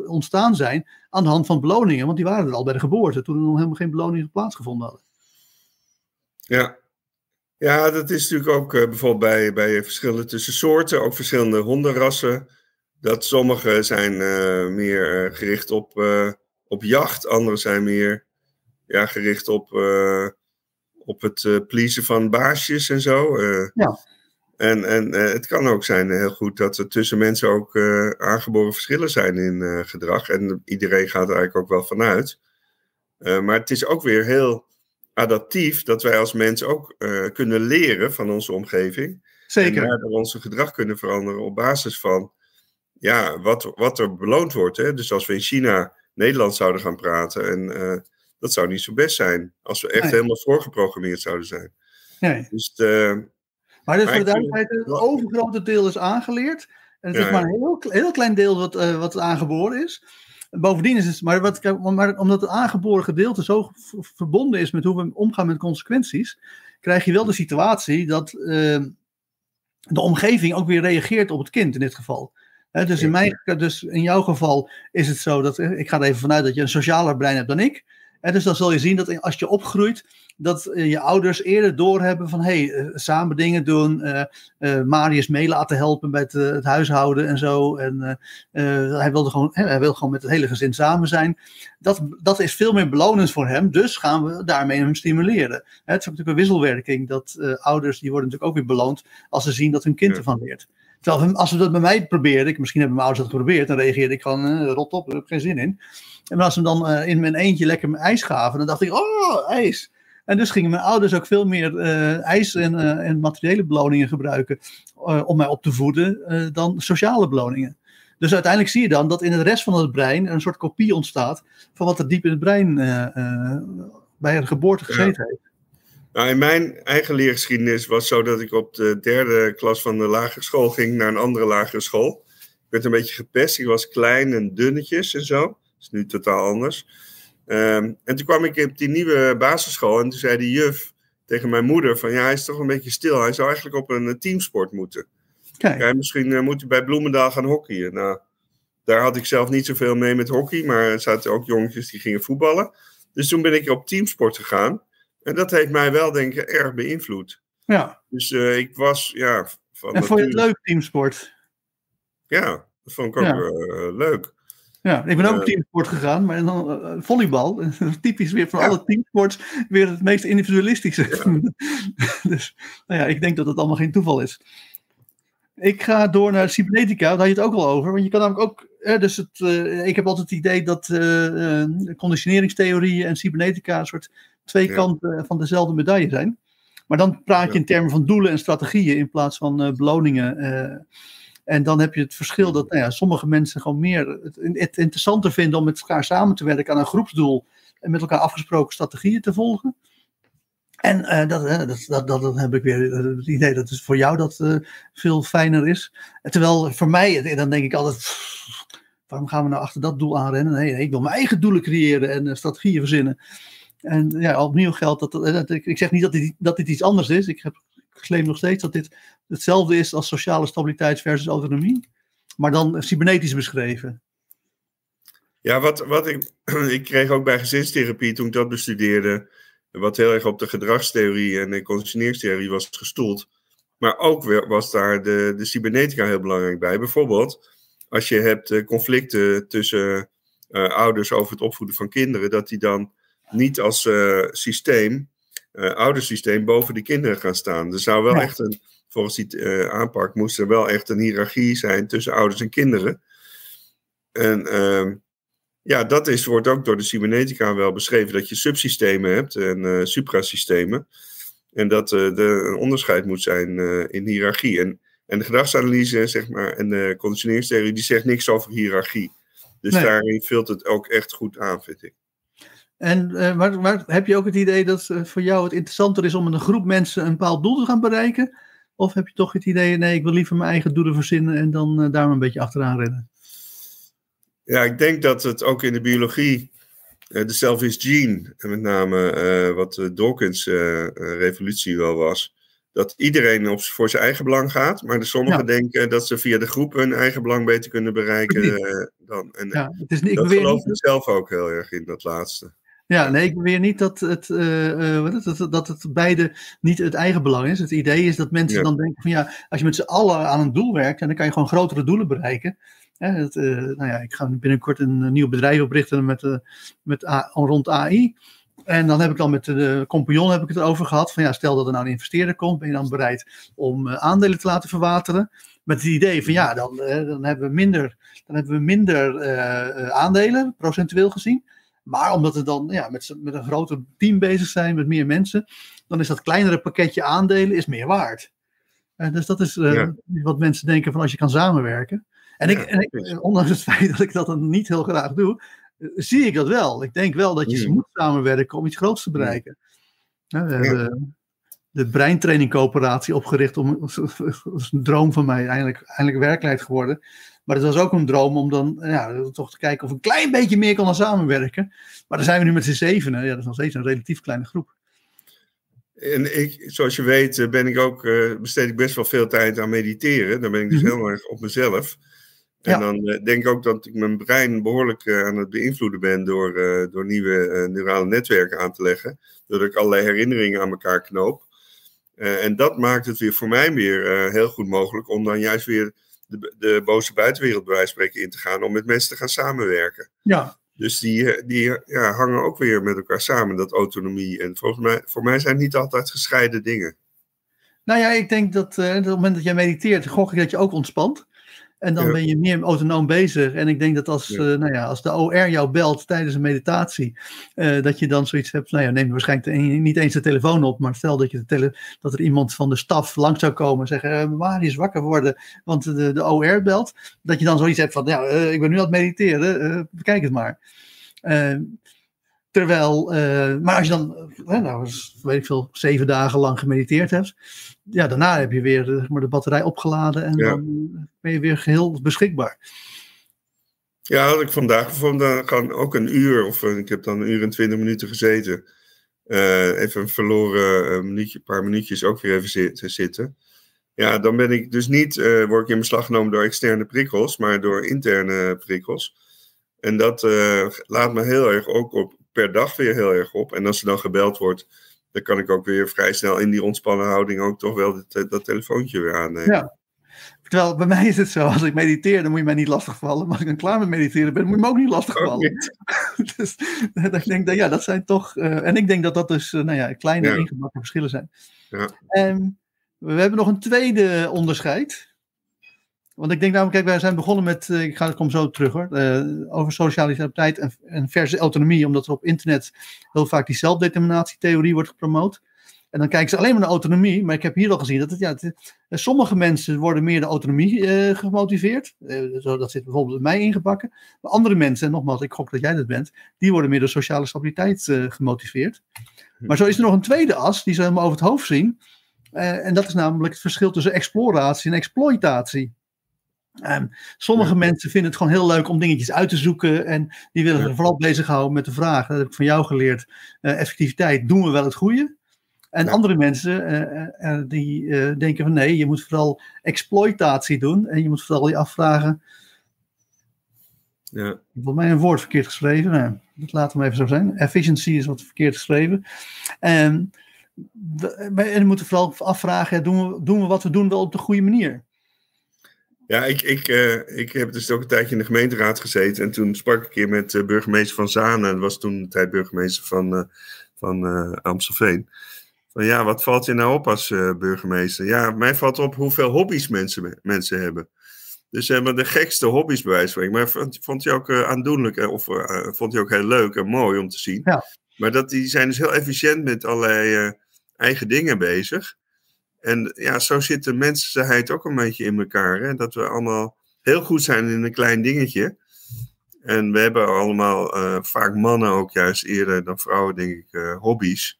ontstaan zijn aan de hand van beloningen, want die waren er al bij de geboorte, toen er nog helemaal geen beloningen plaatsgevonden hadden. Ja. Ja, dat is natuurlijk ook bijvoorbeeld bij, bij verschillen tussen soorten, ook verschillende hondenrassen. Dat sommige zijn eh, meer eh, gericht op, eh, op jacht, andere zijn meer ja, gericht op, op het pleasen van baasjes en zo. Ja. En, en het kan ook zijn heel goed dat er tussen mensen ook aangeboren verschillen zijn in gedrag. En iedereen gaat er eigenlijk ook wel vanuit. Maar het is ook weer heel adaptief dat wij als mens ook kunnen leren van onze omgeving. Zeker. En daardoor onze gedrag kunnen veranderen op basis van ja, wat, wat er beloond wordt. Hè? Dus als we in China Nederlands zouden gaan praten, en eh, dat zou niet zo best zijn. Als we echt Nee. helemaal voorgeprogrammeerd zouden zijn. Nee. Dus eh, Maar dus voor de duidelijkheid, het overgrote deel is aangeleerd. En het Ja, is maar een heel, heel klein deel wat, eh, wat aangeboren is. Bovendien is het, maar, wat, maar omdat het aangeboren gedeelte zo verbonden is met hoe we omgaan met consequenties, krijg je wel de situatie dat de omgeving ook weer reageert op het kind in dit geval. Dus, in mijn, dus in jouw geval is het zo dat, eh, ik ga er even vanuit dat je een socialer brein hebt dan ik. Dus dan zul je zien dat als je opgroeit, dat eh, je ouders eerder doorhebben van hé, hey, eh, samen dingen doen, Marius mee laten helpen met het huishouden en zo. En hij, wilde gewoon, hij wil gewoon met het hele gezin samen zijn. Dat, dat is veel meer belonend voor hem, dus gaan we daarmee hem stimuleren. Het is natuurlijk een wisselwerking dat ouders, die worden natuurlijk ook weer beloond als ze zien dat hun kind ervan leert. Terwijl als we dat bij mij probeerden, ik, misschien hebben mijn ouders dat geprobeerd, dan reageerde ik gewoon eh, rot op, daar heb ik geen zin in. En als ze dan eh, in mijn eentje lekker mijn ijs gaven, dan dacht ik, oh, ijs. En dus gingen mijn ouders ook veel meer eh, ijs en, en materiële beloningen gebruiken om mij op te voeden dan sociale beloningen. Dus uiteindelijk zie je dan dat in de rest van het brein een soort kopie ontstaat van wat er diep in het brein bij de geboorte gezeten heeft. Nou, in mijn eigen leergeschiedenis was het zo dat ik op de derde klas van de lagere school ging naar een andere lagere school. Ik werd een beetje gepest. Ik was klein en dunnetjes en zo. Dat is nu totaal anders. Ehm, en toen kwam ik op die nieuwe basisschool en toen zei de juf tegen mijn moeder van ja, hij is toch een beetje stil. Hij zou eigenlijk op een eh, teamsport moeten. Kijk, Ja, misschien eh, moet hij bij Bloemendaal gaan hockeyen. Nou, daar had ik zelf niet zoveel mee met hockey, maar er zaten ook jongetjes die gingen voetballen. Dus toen ben ik op teamsport gegaan. En dat heeft mij wel, denk ik, erg beïnvloed. ja, Dus eh, ik was ja, van En vond je het leuk, teamsport? Ja, dat vond ik ook Ja. eh, leuk. Ja, ik ben ook Eh. op teamsport gegaan, maar dan volleybal. Typisch weer van Ja. alle teamsports weer het meest individualistische. dus nou ja, ik denk dat het allemaal geen toeval is. Ik ga door naar cybernetica, daar had je het ook al over. Want je kan namelijk ook, dus het, eh, ik heb altijd het idee dat eh, eh, conditioneringstheorieën en cybernetica een soort twee kanten van dezelfde medaille zijn. Maar dan praat je in termen van doelen en strategieën in plaats van beloningen. en dan heb je het verschil dat nou ja, sommige mensen gewoon meer het, het interessanter vinden om met elkaar samen te werken aan een groepsdoel en met elkaar afgesproken strategieën te volgen. En eh, dat, eh, dat, dat, dat, dan heb ik weer het idee dat het voor jou dat veel fijner is. Terwijl voor mij, dan denk ik altijd, pff, waarom gaan we nou achter dat doel aanrennen? Nee, nee, ik wil mijn eigen doelen creëren en eh, strategieën verzinnen. En ja, opnieuw geldt dat, eh, ik, zeg niet dat dit, dat dit iets anders is. Ik, heb, ik claim nog steeds dat dit hetzelfde is als sociale stabiliteit versus autonomie. Maar dan cybernetisch beschreven. Ja, wat, wat ik, ik kreeg ook bij gezinstherapie toen ik dat bestudeerde, wat heel erg op de gedragstheorie en de conditioneringstheorie was gestoeld. Maar ook was daar de, de cybernetica heel belangrijk bij. Bijvoorbeeld, als je hebt eh, conflicten tussen eh, ouders over het opvoeden van kinderen, dat die dan niet als eh, systeem, oudersysteem, boven de kinderen gaan staan. Er zou wel echt een, volgens die aanpak, moest er wel echt een hiërarchie zijn tussen ouders en kinderen. En ehm, ja, dat is, wordt ook door de cybernetica wel beschreven, dat je subsystemen hebt en suprasystemen. En dat er een onderscheid moet zijn in hiërarchie. En, en de gedragsanalyse zeg maar, en de conditioneringstheorie, die zegt niks over hiërarchie. Dus Nee. daarin vult het ook echt goed aan, vind ik. En eh, maar, maar heb je ook het idee dat eh, voor jou het interessanter is om met een groep mensen een bepaald doel te gaan bereiken? Of heb je toch het idee, nee, ik wil liever mijn eigen doelen verzinnen en dan eh, daar een beetje achteraan rennen? Ja, ik denk dat het ook in de biologie, de selfish gene, en met name wat de Dawkins-revolutie wel was, dat iedereen op, voor zijn eigen belang gaat, maar de sommigen Ja. denken dat ze via de groep hun eigen belang beter kunnen bereiken eh, dan. En Ja, het is, ik dat geloof niet, ik zelf ook heel erg in, dat laatste. ja, nee, ik beweer niet dat het, eh, eh, het, dat, dat het beide niet het eigen belang is. Het idee is dat mensen Ja. dan denken van ja, als je met z'n allen aan een doel werkt, dan kan je gewoon grotere doelen bereiken. Dat, nou ja, ik ga binnenkort een, nieuw bedrijf oprichten met, met A- rond AI. En dan heb ik dan met de compagnon heb ik het erover gehad. Van ja, stel dat er nou een investeerder komt, ben je dan bereid om eh, aandelen te laten verwateren? Met het idee van ja, dan, eh, dan hebben we minder, dan hebben we minder eh, aandelen, procentueel gezien. Maar omdat we dan ja, met, met een groter team bezig zijn, met meer mensen, dan is dat kleinere pakketje aandelen is meer waard. Dus dat is Ja. wat mensen denken van als je kan samenwerken. En, ik, Ja, en ik, ondanks het feit dat ik dat dan niet heel graag doe, zie ik dat wel. Ik denk wel dat je ze Mm. moet samenwerken om iets groots te Mm. bereiken. We hebben de Breintraining Coöperatie opgericht om dat is een droom van mij, eindelijk, eindelijk werkelijkheid geworden. Maar het was ook een droom om dan ja, toch te kijken of een klein beetje meer konden samenwerken. Maar dan zijn we nu met z'n zevenen. Ja, dat is nog steeds een relatief kleine groep. En ik, zoals je weet, eh, ben ik ook, eh, besteed ik best wel veel tijd aan mediteren. Dan ben ik dus Mhm. heel erg op mezelf. En Ja. dan eh, denk ik ook dat ik mijn brein behoorlijk eh, aan het beïnvloeden ben door, eh, door nieuwe neurale netwerken aan te leggen. Doordat ik allerlei herinneringen aan elkaar knoop. En dat maakt het weer voor mij weer heel goed mogelijk om dan juist weer de, de boze buitenwereld bij wijze van spreken in te gaan. Om met mensen te gaan samenwerken. Ja, Dus die, die ja, hangen ook weer met elkaar samen, dat autonomie. En volgens mij, voor mij zijn het niet altijd gescheiden dingen. nou ja, ik denk dat op het moment dat jij mediteert, gok ik dat je ook ontspant. En dan ben je meer autonoom bezig. En ik denk dat als, Ja. eh, nou ja, als de OR jou belt tijdens een meditatie, eh, dat je dan zoiets hebt. Nou ja, neem je waarschijnlijk de- niet eens de telefoon op, maar stel dat, je de tele, dat er iemand van de staf langs zou komen en zeggen: Waar is wakker worden? Want de, de OR belt. Dat je dan zoiets hebt van: ja, eh, ik ben nu aan het mediteren, bekijk het maar. Terwijl, eh, maar als je dan, eh, nou, weet ik veel, zeven dagen lang gemediteerd hebt, ja, daarna heb je weer eh, zeg maar, de batterij opgeladen en Ja. dan ben je weer geheel beschikbaar. Ja, had ik vandaag bijvoorbeeld dan ook een uur, of ik heb dan een uur en twintig minuten gezeten. Even een verloren eh, minuutje, paar minuutjes ook weer even zitten. zitten. Ja, dan ben ik dus niet, word ik in beslag genomen door externe prikkels, maar door interne prikkels. En dat laat me heel erg ook op, per dag weer heel erg op. En als er dan gebeld wordt, dan kan ik ook weer vrij snel in die ontspannen houding ook toch wel dat, dat telefoontje weer aannemen. Ja. Terwijl bij mij is het zo, als ik mediteer, dan moet je mij niet lastigvallen. Maar als ik dan klaar met mediteren ben, moet je me ook niet lastigvallen. dus ik denk dat, ja, dat zijn toch. Uh, en ik denk dat dat dus, uh, nou ja, kleine ja. ingebakken verschillen zijn. Ja. En we hebben nog een tweede onderscheid. Want ik denk namelijk, kijk, wij zijn begonnen met, uh, ik ga er kom zo terug hoor, over socialiteit en, en versus autonomie, omdat er op internet heel vaak die zelfdeterminatietheorie wordt gepromoot. En dan kijken ze alleen maar naar autonomie. Maar ik heb hier al gezien dat het, ja, het, sommige mensen worden meer de autonomie uh, gemotiveerd. Uh, zo, dat zit bijvoorbeeld bij mij ingebakken. Maar andere mensen, en nogmaals, ik gok dat jij dat bent, die worden meer door sociale stabiliteit gemotiveerd. Maar zo is er nog een tweede as, die ze helemaal over het hoofd zien. en dat is namelijk het verschil tussen exploratie en exploitatie. Um, sommige ja. mensen vinden het gewoon heel leuk om dingetjes uit te zoeken. En die willen zich ja. vooral bezighouden met de vraag, dat heb ik van jou geleerd, effectiviteit, doen we wel het goede? En ja. andere mensen uh, uh, die denken van nee, je moet vooral exploitatie doen. En je moet vooral je afvragen. Ja. Volgens mij een woord verkeerd geschreven. Nou, dat laten we even zo zijn. Efficiency is wat verkeerd geschreven. En we moeten vooral afvragen, doen we, doen we wat we doen wel op de goede manier? Ja, ik, ik, ik heb dus ook een tijdje in de gemeenteraad gezeten. En toen sprak ik een keer met burgemeester van Zanen. Dat was toen de tijd burgemeester van, van Amstelveen. Van ja, wat valt je nou op als uh, burgemeester? Ja, mij valt op hoeveel hobby's mensen, mensen hebben. Dus ze hebben de gekste hobby's bij wijze van Maar vond, vond je ook uh, aandoenlijk of uh, vond je ook heel leuk en mooi om te zien. Ja. Maar dat, die zijn dus heel efficiënt met allerlei eigen dingen bezig. En ja, zo zit de mensheid ook een beetje in elkaar. Hè? Dat we allemaal heel goed zijn in een klein dingetje. En we hebben allemaal, vaak mannen ook juist eerder dan vrouwen, denk ik, hobby's.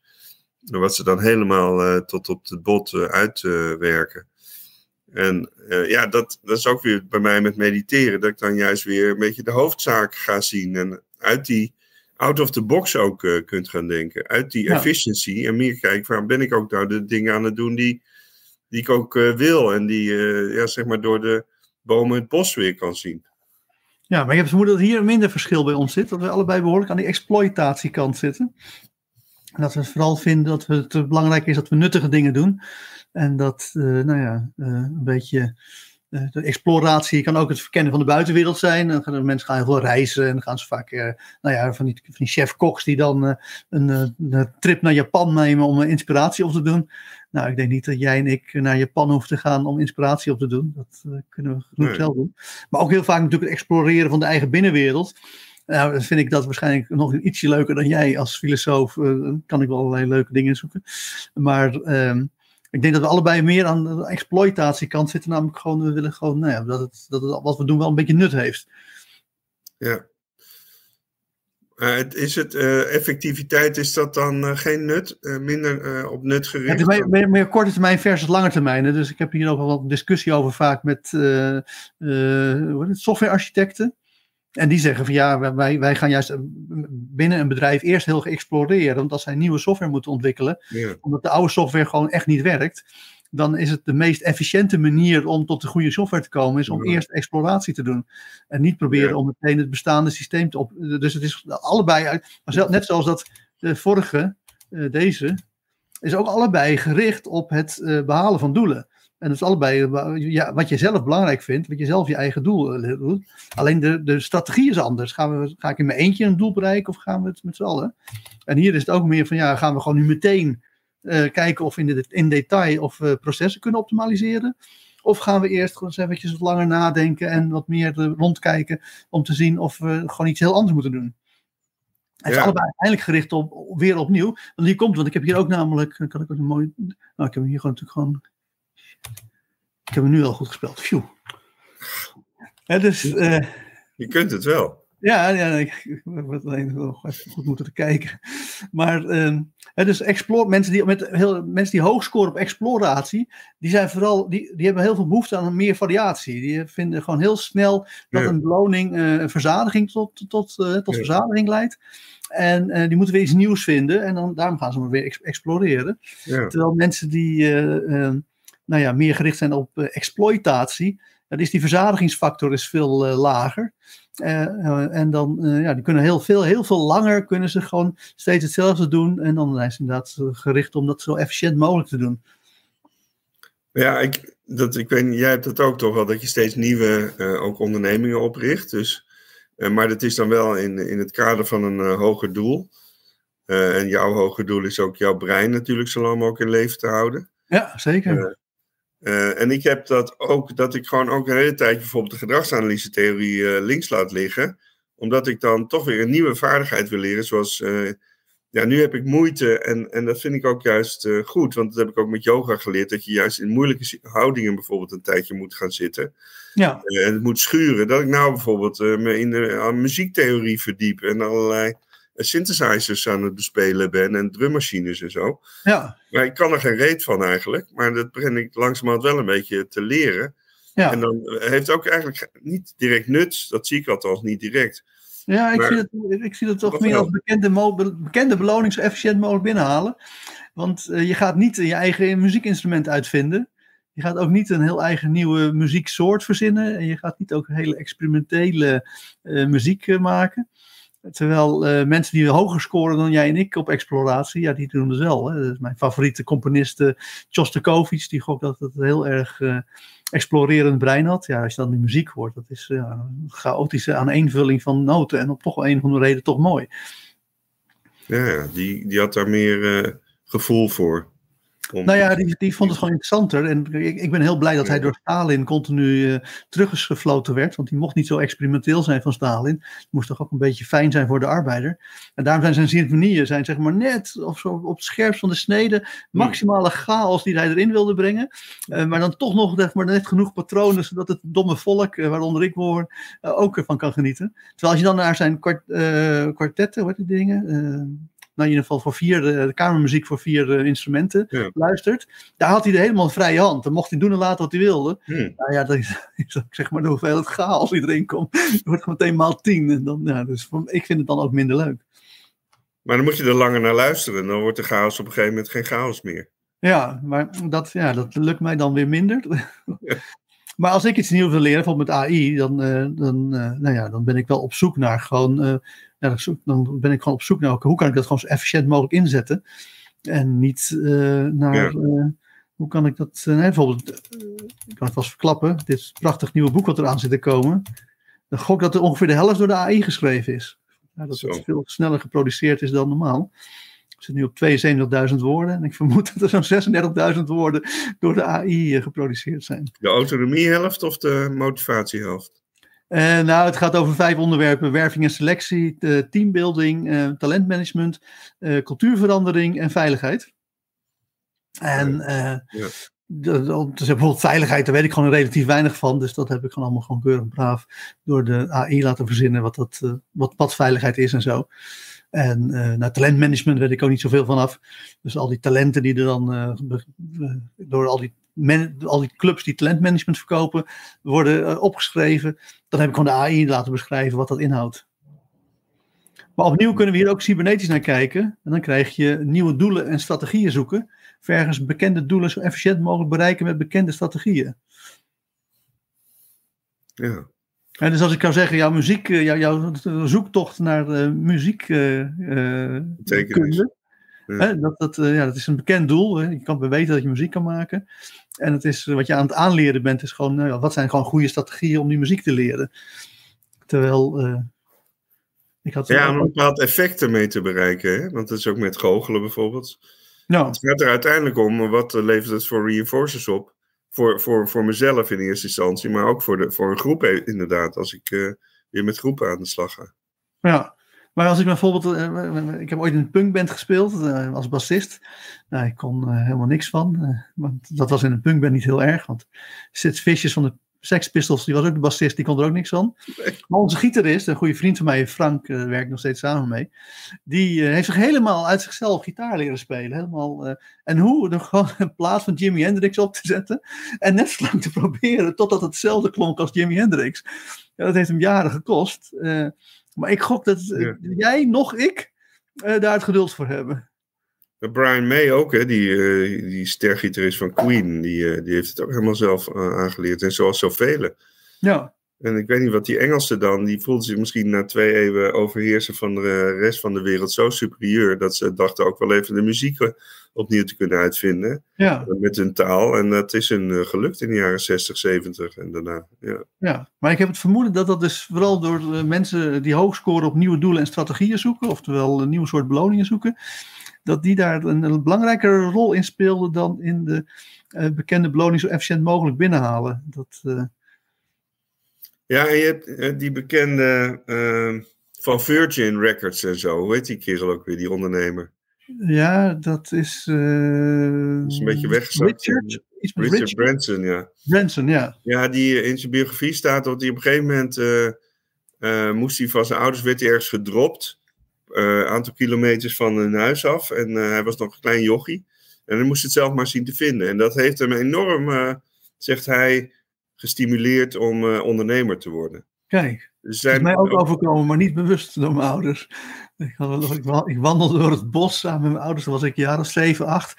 Wat ze dan helemaal uh, tot op het bot uitwerken. en ja, dat, dat is ook weer bij mij met mediteren. Dat ik dan juist weer een beetje de hoofdzaak ga zien. En uit die out of the box ook kunt gaan denken. Uit die ja. efficiency. En meer kijken, waarom ben ik ook nou de dingen aan het doen die, die ik ook wil. En die ja, zeg maar door de bomen het bos weer kan zien. Ja, maar je hebt vermoeden dat hier minder verschil bij ons zit. Dat we allebei behoorlijk aan die exploitatiekant zitten. En dat we vooral vinden dat het belangrijk is dat we nuttige dingen doen. En dat, uh, nou ja, een beetje de exploratie kan ook het verkennen van de buitenwereld zijn. Dan gaan mensen gaan heel veel reizen en dan gaan ze vaak, nou ja, van die, van die chef-koks die dan een, een, trip naar Japan nemen om inspiratie op te doen. Nou, ik denk niet dat jij en ik naar Japan hoeven te gaan om inspiratie op te doen. Dat kunnen we genoeg nee. zelf doen. Maar ook heel vaak natuurlijk het exploreren van de eigen binnenwereld. Nou, dan vind ik dat waarschijnlijk nog ietsje leuker dan jij als filosoof. Uh, kan ik wel allerlei leuke dingen zoeken. Maar uh, ik denk dat we allebei meer aan de exploitatiekant zitten. Namelijk gewoon, we willen gewoon, nou ja, dat, het, dat het, wat we doen wel een beetje nut heeft. Ja. Uh, is het uh, effectiviteit, is dat dan uh, geen nut? minder op nut gericht? Het is meer, meer, meer, korte termijn versus lange termijn. Dus ik heb hier ook wel wat discussie over vaak met softwarearchitecten. En die zeggen van ja, wij, wij gaan juist binnen een bedrijf eerst heel geëxploreren. Want als zij nieuwe software moeten ontwikkelen, ja. omdat de oude software gewoon echt niet werkt, dan is het de meest efficiënte manier om tot de goede software te komen, is om ja. eerst exploratie te doen. En niet proberen ja. om meteen het bestaande systeem te op. Dus het is allebei, net zoals dat de vorige, deze, is ook allebei gericht op het behalen van doelen. En dat is allebei ja, wat je zelf belangrijk vindt, wat je zelf je eigen doel doet. Alleen de, de strategie is anders. Gaan we, ga ik in mijn eentje een doel bereiken of gaan we het met z'n allen? En hier is het ook meer van, ja, gaan we gewoon nu meteen uh, kijken of in, de, in detail of we processen kunnen optimaliseren? Of gaan we eerst gewoon eens eventjes wat langer nadenken en wat meer rondkijken om te zien of we gewoon iets heel anders moeten doen? Het is ja. allebei uiteindelijk gericht op, weer opnieuw. Want hier komt, want ik heb hier ook namelijk, kan ik ook een mooi, nou ik heb hier gewoon natuurlijk gewoon ik heb hem nu al goed gespeeld. Phew. Ja, dus, uh, je kunt het wel. Ja, ja ik moet alleen nog even goed moeten kijken. Maar uh, dus explore, mensen, die, met heel, mensen die hoog scoren op exploratie, die, zijn vooral, die, die hebben heel veel behoefte aan meer variatie. Die vinden gewoon heel snel dat een beloning uh, een verzadiging tot, tot, uh, tot ja. verzadiging leidt. En uh, die moeten weer iets nieuws vinden. En dan, daarom gaan ze maar weer ex exploreren. Ja. Terwijl mensen die nou ja, meer gericht zijn op exploitatie, dan is die verzadigingsfactor is veel lager. en dan, ja, die kunnen heel veel, heel veel langer kunnen ze gewoon steeds hetzelfde doen. En dan zijn ze inderdaad gericht om dat zo efficiënt mogelijk te doen. Ja, ik, dat, ik weet, jij hebt dat ook toch wel, dat je steeds nieuwe ook ondernemingen opricht. Dus, maar dat is dan wel in, in het kader van een hoger doel. En jouw hoge doel is ook jouw brein natuurlijk zo lang mogelijk in leven te houden. Ja, zeker. Uh, en ik heb dat ook, dat ik gewoon ook een hele tijd bijvoorbeeld de gedragsanalyse-theorie links laat liggen. Omdat ik dan toch weer een nieuwe vaardigheid wil leren. Zoals, ja, nu heb ik moeite en, en dat vind ik ook juist goed. Want dat heb ik ook met yoga geleerd. Dat je juist in moeilijke houdingen bijvoorbeeld een tijdje moet gaan zitten. Ja. en het moet schuren. Dat ik nou bijvoorbeeld me in de muziektheorie verdiep en allerlei synthesizers aan het bespelen ben en drummachines en zo. Ja. Maar ik kan er geen reet van eigenlijk. Maar dat begin ik langzamerhand wel een beetje te leren. Ja. En dan heeft het ook eigenlijk niet direct nut. Dat zie ik althans niet direct. Ja, ik, zie, het, ik zie het toch meer als bekende, bekende beloning zo efficiënt mogelijk binnenhalen. Want uh, je gaat niet je eigen muziekinstrument uitvinden. Je gaat ook niet een heel eigen nieuwe muzieksoort verzinnen. En je gaat niet ook hele experimentele uh, muziek uh, maken. Terwijl uh, mensen die hoger scoren dan jij en ik op exploratie, ja, die doen het wel. Hè. is mijn favoriete componist uh, die gok dat het heel erg uh, explorerend brein had. Ja, als je dan die muziek hoort, dat is een chaotische aaneenvulling van noten en op toch wel een of andere reden toch mooi. Ja, die, die had daar meer gevoel voor. Nou ja, die, die vond het gewoon interessanter. En ik, ik ben heel blij dat hij door Stalin continu uh, teruggefloten werd. Want die mocht niet zo experimenteel zijn van Stalin. Het moest toch ook een beetje fijn zijn voor de arbeider. En daarom zijn zijn symfonieën zijn zeg maar net of zo op het scherpst van de snede. Maximale chaos die hij erin wilde brengen. Uh, maar dan toch nog zeg maar, net genoeg patronen. Zodat het domme volk, uh, waaronder ik hoor, ook ervan kan genieten. Terwijl als je dan naar zijn kwart, kwartetten, wat die dingen nou in ieder geval voor vier, de, kamermuziek voor vier uh, instrumenten luistert. Daar had hij de helemaal vrije hand. Dan mocht hij doen en laten wat hij wilde. Hmm. Nou ja, dat is, zeg maar de hoeveelheid chaos die erin komt. Dat wordt meteen maal tien. En dan, ja, dus ik vind het dan ook minder leuk. Maar dan moet je er langer naar luisteren. Dan wordt de chaos op een gegeven moment geen chaos meer. Ja, maar dat, ja, dat lukt mij dan weer minder. Maar als ik iets nieuws wil leren, bijvoorbeeld met AI, dan, uh, dan, uh, nou ja, dan ben ik wel op zoek naar gewoon uh, dan ben ik gewoon op zoek naar hoe kan ik dat gewoon zo efficiënt mogelijk inzetten. En niet eh, naar. Eh, hoe kan ik dat. Uh, bijvoorbeeld, ik kan het vast verklappen. Dit prachtig nieuwe boek wat eraan zit te komen. Dan gok dat er ongeveer de helft door de AI geschreven is. Ja, dat het veel sneller geproduceerd is dan normaal. Ik zit nu op 72.000 woorden. En ik vermoed dat er zo'n 36.000 woorden door de AI geproduceerd zijn. De autonomiehelft of de motivatiehelft? Uh, nou, het gaat over vijf onderwerpen: werving en selectie, teambuilding, uh, talentmanagement, uh, cultuurverandering en veiligheid. En ja. dus bijvoorbeeld veiligheid, daar weet ik gewoon relatief weinig van. Dus dat heb ik gewoon allemaal gewoon keurig braaf door de AI laten verzinnen wat, dat, wat padveiligheid is en zo. En nou, talentmanagement weet ik ook niet zoveel van af. Dus al die talenten die er dan door al die al die clubs die talentmanagement verkopen, worden uh, opgeschreven. Dan heb ik gewoon de AI laten beschrijven wat dat inhoudt. Maar opnieuw kunnen we hier ook cybernetisch naar kijken. En dan krijg je nieuwe doelen en strategieën zoeken. Vergens bekende doelen zo efficiënt mogelijk bereiken met bekende strategieën. Ja. En dus als ik kan zeggen, jouw muziek, eh, jouw, jouw zoektocht naar uh, muziek uh, kunde, dat, dat, ja, dat is een bekend doel. Hè? Je kan weten dat je muziek kan maken. En het is, wat je aan het aanleren bent, is gewoon, nou wat zijn gewoon goede strategieën om die muziek te leren. Terwijl, uh, ik had... Ja, om een bepaald effect ermee te bereiken, hè? want dat is ook met goochelen bijvoorbeeld. Nou. Het gaat er uiteindelijk om, wat levert het voor reinforcers op? Voor, voor, voor mezelf in eerste instantie, maar ook voor, de, voor een groep inderdaad, als ik uh, weer met groepen aan de slag ga. Ja, maar als ik bijvoorbeeld, uh, ik heb ooit in een punkband gespeeld uh, als bassist. Nou, ik kon uh, helemaal niks van. want dat was in een punkband niet heel erg. Want Sid Vicious van de Sex Pistols, die was ook de bassist, die kon er ook niks van. Maar onze gitarist, een goede vriend van mij, Frank, werkt nog steeds samen mee. Die heeft zich helemaal uit zichzelf gitaar leren spelen. Helemaal, en hoe? Door gewoon een plaat van Jimi Hendrix op te zetten. En net zo lang te proberen totdat het hetzelfde klonk als Jimi Hendrix. Ja, dat heeft hem jaren gekost. Maar ik gok dat jij, nog ik, daar het geduld voor hebben. Brian May ook, hè, die, uh, die stergitarist van Queen, die, die heeft het ook helemaal zelf aangeleerd. En zoals zoveel. Ja. En ik weet niet wat die Engelsen dan, die voelden zich misschien na twee eeuwen overheersen van de rest van de wereld zo superieur, dat ze dachten ook wel even de muziek opnieuw te kunnen uitvinden. Ja. Met hun taal. En dat is hun gelukt in de jaren 60, 70 en daarna. Ja. ja, maar ik heb het vermoeden dat dat dus vooral door mensen die hoog scoren op nieuwe doelen en strategieën zoeken, oftewel een nieuw soort beloningen zoeken, dat die daar een, een belangrijkere rol in speelden dan in de uh, bekende beloning zo efficiënt mogelijk binnenhalen. Dat, uh... Ja, en je hebt die bekende uh, van Virgin Records en zo. Hoe heet die kerel ook weer, die ondernemer? Ja, dat is. dat is een beetje weggezakt. Richard, Iets met Richard, Richard Branson, ja. Branson, ja. Ja, die in zijn biografie staat dat hij op een gegeven moment. moest hij van zijn ouders, werd hij ergens gedropt een aantal kilometers van hun huis af. En hij was nog een klein jochie. En hij moest het zelf maar zien te vinden. En dat heeft hem enorm, zegt hij, gestimuleerd om ondernemer te worden. Kijk, dus zijn, is mij ook overkomen, maar niet bewust door mijn ouders. Ik, had, ik, wandelde door het bos samen met mijn ouders, toen was ik of zeven, acht.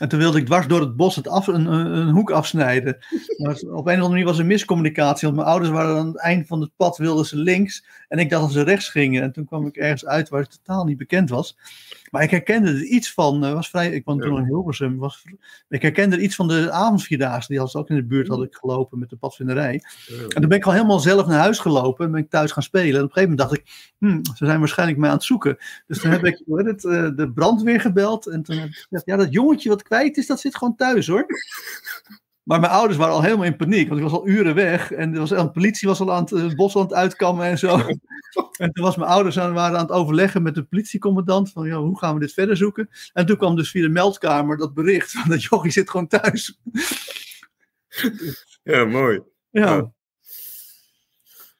En toen wilde ik dwars door het bos het af, een, een, hoek afsnijden. Maar op een of andere manier was er miscommunicatie. Want mijn ouders waren aan het eind van het pad, wilden ze links. En ik dacht dat ze rechts gingen. En toen kwam ik ergens uit waar ik totaal niet bekend was. Maar ik herkende er iets van. Uh, was vrij, ik woonde toen in Hilversum. Was, ik herkende er iets van de avondvierdaagse. Die had ze ook in de buurt had ik gelopen met de padvinderij. En toen ben ik al helemaal zelf naar huis gelopen. En ben ik thuis gaan spelen. En op een gegeven moment dacht ik, hmm, ze zijn waarschijnlijk mij aan het zoeken. Dus toen heb ik het, uh, de brandweer gebeld. En toen heb ik gezegd, ja dat jongetje wat kwijt is, dat zit gewoon thuis hoor. Maar mijn ouders waren al helemaal in paniek, want ik was al uren weg. En de, was, de politie was al aan het, het bos aan het uitkammen en zo. En toen was mijn ouders aan, waren aan het overleggen met de politiecommandant. Van ja, hoe gaan we dit verder zoeken? En toen kwam dus via de meldkamer dat bericht van dat jochie zit gewoon thuis. Ja, mooi. Ja.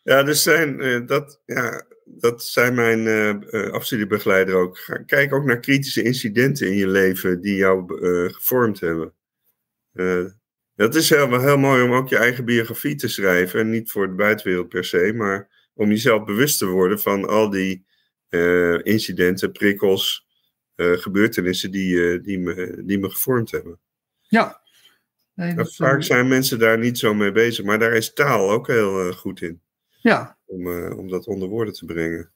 Ja, dus zijn, uh, dat, ja, dat zijn mijn uh, uh, afstudiebegeleider ook. Kijk ook naar kritische incidenten in je leven die jou gevormd hebben. Het is heel, heel mooi om ook je eigen biografie te schrijven. En niet voor de buitenwereld per se, maar om jezelf bewust te worden van al die uh, incidenten, prikkels, uh, gebeurtenissen die, uh, die, me, die me gevormd hebben. Ja. Nee, dat vaak zijn mensen daar niet zo mee bezig, maar daar is taal ook heel goed in. Ja. Om, om dat onder woorden te brengen.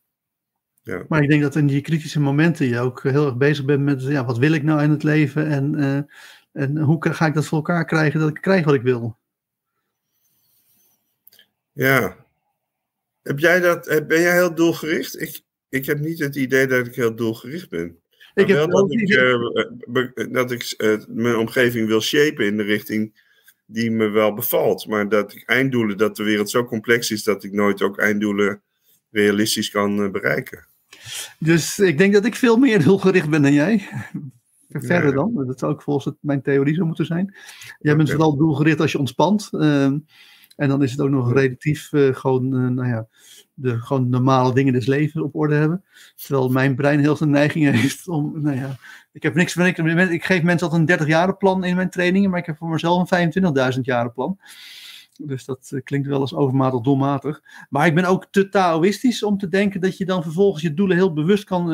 Ja. Maar ik denk dat in die kritische momenten je ook heel erg bezig bent met ja, wat wil ik nou in het leven en en hoe ga ik dat voor elkaar krijgen dat ik krijg wat ik wil? Ja. Heb jij dat, ben jij heel doelgericht? Ik, ik heb niet het idee dat ik heel doelgericht ben. Ik heb wel dat ik, uh, dat ik uh, mijn omgeving wil shapen in de richting die me wel bevalt. Maar dat ik einddoelen, dat de wereld zo complex is dat ik nooit ook einddoelen realistisch kan uh, bereiken. Dus ik denk dat ik veel meer doelgericht ben dan jij verder dan. Dat zou ook volgens het, mijn theorie zo moeten zijn. Jij bent vooral doelgericht als je ontspant. Ehm, en dan is het ook nog relatief uh, gewoon, uh, nou ja, de gewoon normale dingen des levens op orde hebben. Terwijl mijn brein heel veel neiging heeft om, nou ja, ik heb niks, ik, ik geef mensen altijd een 30 jaren plan in mijn trainingen, maar ik heb voor mezelf een 25.000 jaren plan. Dus dat uh, klinkt wel eens overmatig doelmatig. Maar ik ben ook te Taoïstisch om te denken dat je dan vervolgens je doelen heel bewust kan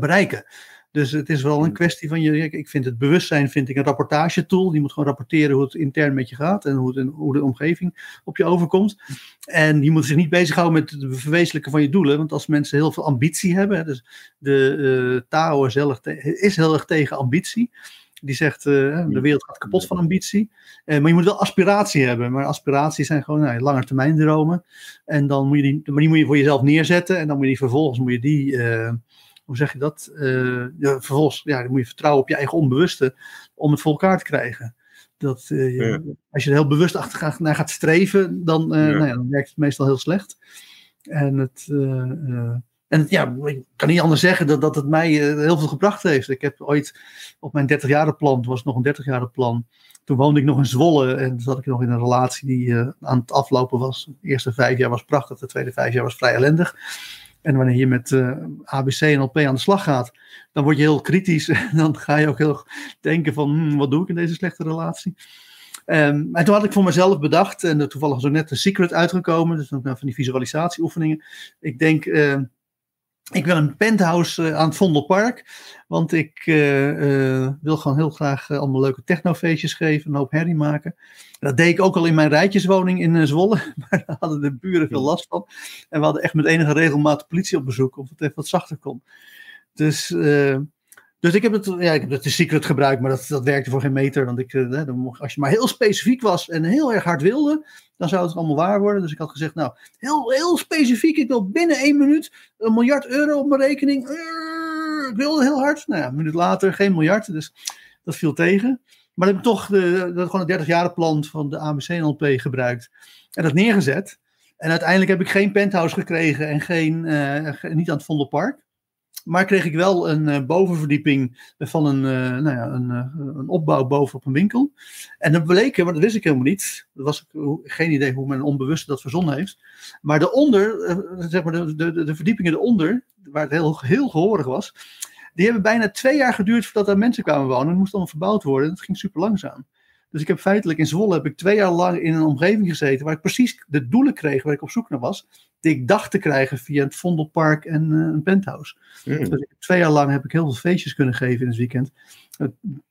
bereiken. Dus het is wel een kwestie van je. Ik vind het bewustzijn vind ik een rapportagetool. Die moet gewoon rapporteren hoe het intern met je gaat en hoe, het, hoe de omgeving op je overkomt. En die moet zich niet bezighouden met het verwezenlijken van je doelen. Want als mensen heel veel ambitie hebben, dus de uh, Tao is heel, erg is heel erg tegen ambitie. Die zegt, uh, de wereld gaat kapot van ambitie. Uh, maar je moet wel aspiratie hebben. Maar aspiraties zijn gewoon nou, lange termijn dromen. En dan moet je die, maar die moet je voor jezelf neerzetten. En dan moet je die vervolgens moet je die hoe zeg je dat? Uh, ja, vervolgens ja, dan moet je vertrouwen op je eigen onbewuste om het voor elkaar te krijgen. Dat, uh, Als je er heel bewust achter naar gaat streven, dan, uh, nou ja, dan werkt het meestal heel slecht. En het, en het, ja, ik kan niet anders zeggen dat, dat het mij heel veel gebracht heeft. Ik heb ooit op mijn 30 jaren plan, was nog een 30 jaren plan. Toen woonde ik nog in Zwolle en zat ik nog in een relatie die aan het aflopen was. De eerste vijf jaar was prachtig, de tweede vijf jaar was vrij ellendig. En wanneer je met uh, ABC en LP aan de slag gaat, dan word je heel kritisch. En dan ga je ook heel denken van, hmm, wat doe ik in deze slechte relatie? Um, en toen had ik voor mezelf bedacht, en toevallig is ook net een secret uitgekomen, dus van die visualisatieoefeningen. Ik denk, uh, ik wil een penthouse aan het Vondelpark. Want ik wil gewoon heel graag allemaal leuke technofeestjes geven. Een hoop herrie maken. Dat deed ik ook al in mijn rijtjeswoning in Zwolle. Maar daar hadden de buren veel last van. En we hadden echt met enige regelmaat politie op bezoek. Of het even wat zachter kon. Dus dus ik heb het, ja, ik heb het de secret gebruikt, maar dat, dat werkte voor geen meter. Want ik, eh, mocht, als je maar heel specifiek was en heel erg hard wilde, dan zou het allemaal waar worden. Dus ik had gezegd, nou, heel, heel specifiek, ik wil binnen één minuut een miljard euro op mijn rekening. Ik wilde heel hard. Nou ja, een minuut later geen miljard, dus dat viel tegen. Maar ik heb toch de, de, gewoon het 30 jaren plan van de ABC-NLP gebruikt en dat neergezet. En uiteindelijk heb ik geen penthouse gekregen en geen, uh, niet aan het Vondelpark. Maar kreeg ik wel een uh, bovenverdieping van een, uh, nou ja, een, uh, een opbouw bovenop een winkel. En dat bleek, maar dat wist ik helemaal niet. Dat was geen idee hoe men onbewust dat verzonnen heeft. Maar daaronder, zeg maar de, de, de verdiepingen eronder, waar het heel, heel gehoorig was, die hebben bijna twee jaar geduurd voordat daar mensen kwamen wonen. Het moest allemaal verbouwd worden. Dat ging super langzaam. Dus ik heb feitelijk in Zwolle heb ik twee jaar lang in een omgeving gezeten waar ik precies de doelen kreeg waar ik op zoek naar was. Die ik dacht te krijgen via het Vondelpark en uh, een penthouse. Mm. Dus twee jaar lang heb ik heel veel feestjes kunnen geven in het weekend.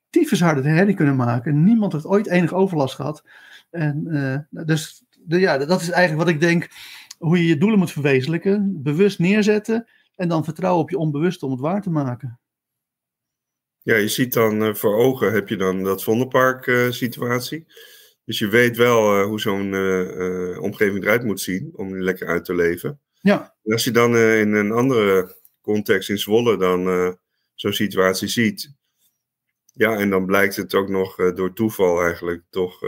Tyfus harde herrie kunnen maken. Niemand heeft ooit enig overlast gehad. En, uh, dus de, ja, dat is eigenlijk wat ik denk hoe je je doelen moet verwezenlijken. Bewust neerzetten en dan vertrouwen op je onbewuste om het waar te maken. Ja, je ziet dan uh, voor ogen heb je dan dat Vondelpark uh, situatie. Dus je weet wel uh, hoe zo'n omgeving eruit moet zien om er lekker uit te leven. Ja. En als je dan in een andere context in Zwolle dan zo'n situatie ziet. Ja, en dan blijkt het ook nog door toeval eigenlijk toch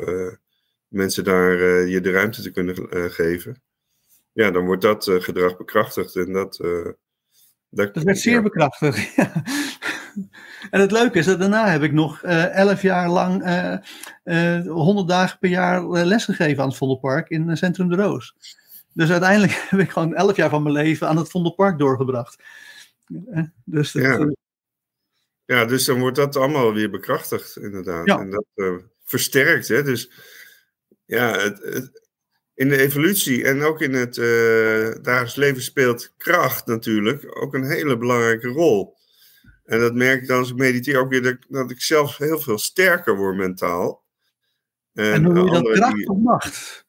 mensen daar je de ruimte te kunnen geven. Ja, dan wordt dat gedrag bekrachtigd en dat... dat, dat werd zeer ja. bekrachtigd, ja. En het leuke is dat daarna heb ik nog uh, elf jaar lang, uh, uh, 100 dagen per jaar lesgegeven aan het Vondelpark in Centrum de Roos. Dus uiteindelijk heb ik gewoon elf jaar van mijn leven aan het Vondelpark doorgebracht. Dus dat, ja. ja, dus dan wordt dat allemaal weer bekrachtigd, inderdaad. Ja. En dat versterkt, hè. Dus ja, het, het, in de evolutie en ook in het dagelijks leven speelt kracht natuurlijk ook een hele belangrijke rol. En dat merk ik dan als ik mediteer ook weer, dat, dat ik zelf heel veel sterker word mentaal. En, en hoe je dat kracht die... of macht?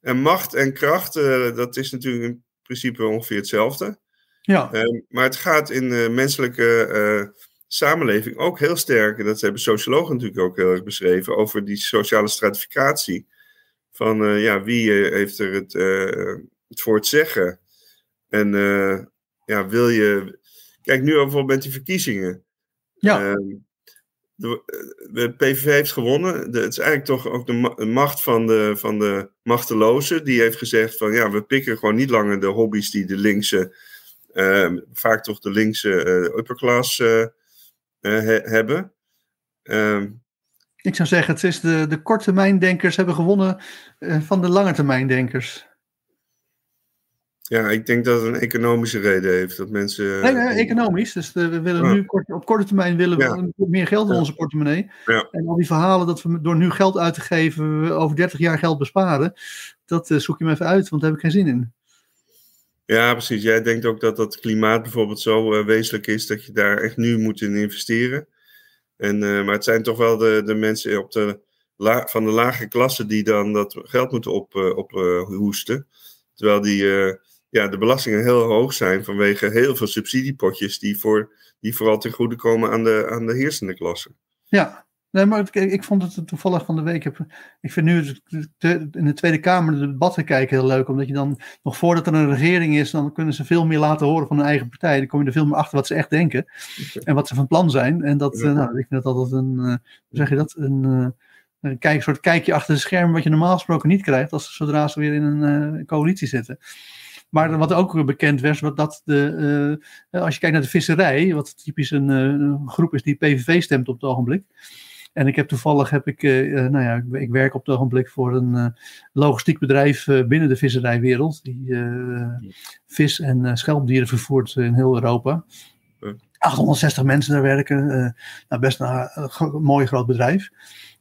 En macht en kracht, uh, dat is natuurlijk in principe ongeveer hetzelfde. Ja. Uh, maar het gaat in de menselijke uh, samenleving ook heel sterk, en dat hebben sociologen natuurlijk ook heel erg beschreven, over die sociale stratificatie. Van ja, wie heeft er het, het voor het zeggen? En ja, wil je, Kijk, nu bijvoorbeeld met die verkiezingen. Ja. Uh, de, de, PVV heeft gewonnen. De, het is eigenlijk toch ook de macht van de, van de machtelozen. Die heeft gezegd van ja, we pikken gewoon niet langer de hobby's die de linkse, uh, vaak toch de linkse uh, upperclass uh, he, hebben. Ehm, Ik zou zeggen, het is de, de korttermijndenkers hebben gewonnen eh, van de langetermijndenkers. Ja, ik denk dat het een economische reden heeft. Dat mensen. Nee, nee economisch. Dus de, we willen nu kort, op korte termijn willen we ja. meer geld in onze portemonnee. Ja. En al die verhalen dat we door nu geld uit te geven, we over 30 jaar geld besparen. Dat uh, zoek je me even uit, want daar heb ik geen zin in. Ja, precies. Jij denkt ook dat dat klimaat bijvoorbeeld zo uh, wezenlijk is dat je daar echt nu moet in investeren. En, uh, maar het zijn toch wel de, de mensen op de la, van de lage klasse die dan dat geld moeten op, op hoesten. Terwijl die ja, de belastingen heel hoog zijn vanwege heel veel subsidiepotjes die, voor, die vooral ten goede komen aan de, aan de heersende klasse. Ja, nee, maar ik, ik vond het toevallig van de week. Ik vind nu in de Tweede Kamer de debatten kijken heel leuk, omdat je dan nog voordat er een regering is, dan kunnen ze veel meer laten horen van hun eigen partij. Dan kom je er veel meer achter wat ze echt denken en wat ze van plan zijn. En dat, ja. nou, ik vind dat altijd een, hoe zeg je dat, een. Kijk, een soort kijkje achter de schermen wat je normaal gesproken niet krijgt als zodra ze weer in een uh, coalitie zitten. Maar wat ook bekend werd, wat dat de, uh, als je kijkt naar de visserij, wat typisch een, een, groep is die PVV stemt op het ogenblik. En ik heb toevallig, heb ik, uh, nou ja, ik, ik, werk op het ogenblik voor een uh, logistiek bedrijf binnen de visserijwereld, die vis en schelpdieren vervoert in heel Europa. 860 mensen daar werken. nou, best een, een mooi groot bedrijf.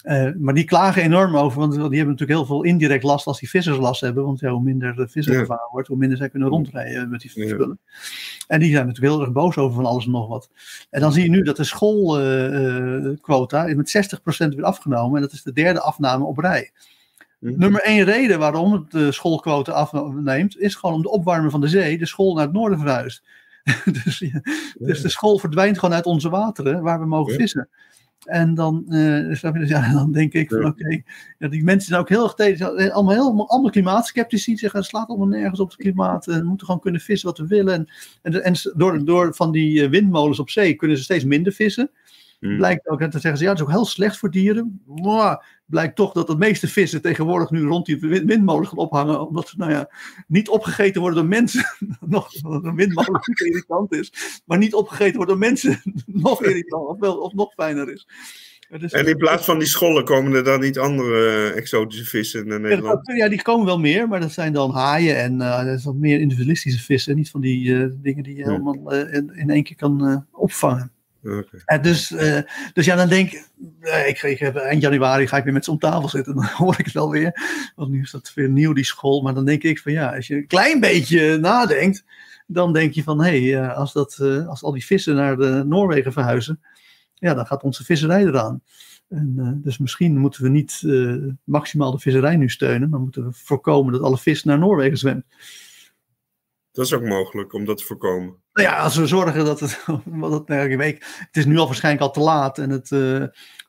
Uh, maar die klagen enorm over, want die hebben natuurlijk heel veel indirect last als die vissers last hebben. Want ja, hoe minder de visser ja. gevaren wordt, hoe minder zij kunnen rondrijden met die spullen. Ja. En die zijn natuurlijk heel erg boos over van alles en nog wat. En dan zie je nu dat de schoolquota uh, met 60% weer afgenomen. En dat is de derde afname op rij. -hmm. Nummer één reden waarom het de schoolquota afneemt, is gewoon om de opwarming van de zee de school naar het noorden verhuist. dus, ja, dus de school verdwijnt gewoon uit onze wateren waar we mogen vissen. En dan, uh, ja, dan denk ik van oké, okay, ja, die mensen zijn ook heel erg tegen, allemaal, heel, allemaal klimaatskeptici, zeggen. Het slaat allemaal nergens op het klimaat, we moeten gewoon kunnen vissen wat we willen. En, en, en door, door van die windmolens op zee kunnen ze steeds minder vissen. Hmm. Blijkt ook, en dan zeggen ze ja, het is ook heel slecht voor dieren. Maar blijkt toch dat de meeste vissen tegenwoordig nu rond die windmolens gaan ophangen, omdat ze nou ja, niet opgegeten worden door mensen. nog, een windmolen niet irritant is, maar niet opgegeten worden door mensen. nog irritant, of, wel, of nog fijner is. Dus, en in plaats van die schollen komen er dan niet andere exotische vissen naar Nederland? Ja, die komen wel meer, maar dat zijn dan haaien en uh, dat is wat meer individualistische vissen. Niet van die uh, dingen die je helemaal in, in, één keer kan opvangen. En dus, uh, dus ja, dan denk uh, ik, ik heb, eind januari ga ik weer met ze om tafel zitten. Dan hoor ik het wel weer. Want nu is dat weer nieuw, die school. Maar dan denk ik van ja, als je een klein beetje nadenkt. Dan denk je van hé, hey, als, dat, als al die vissen naar de Noorwegen verhuizen. Ja, dan gaat onze visserij eraan. En, dus misschien moeten we niet maximaal de visserij nu steunen. Maar moeten we voorkomen dat alle vis naar Noorwegen zwemt. Dat is ook mogelijk om dat te voorkomen. Nou ja, als we zorgen dat het. Dat, nou, ik weet, het is nu al waarschijnlijk al te laat. En het, uh,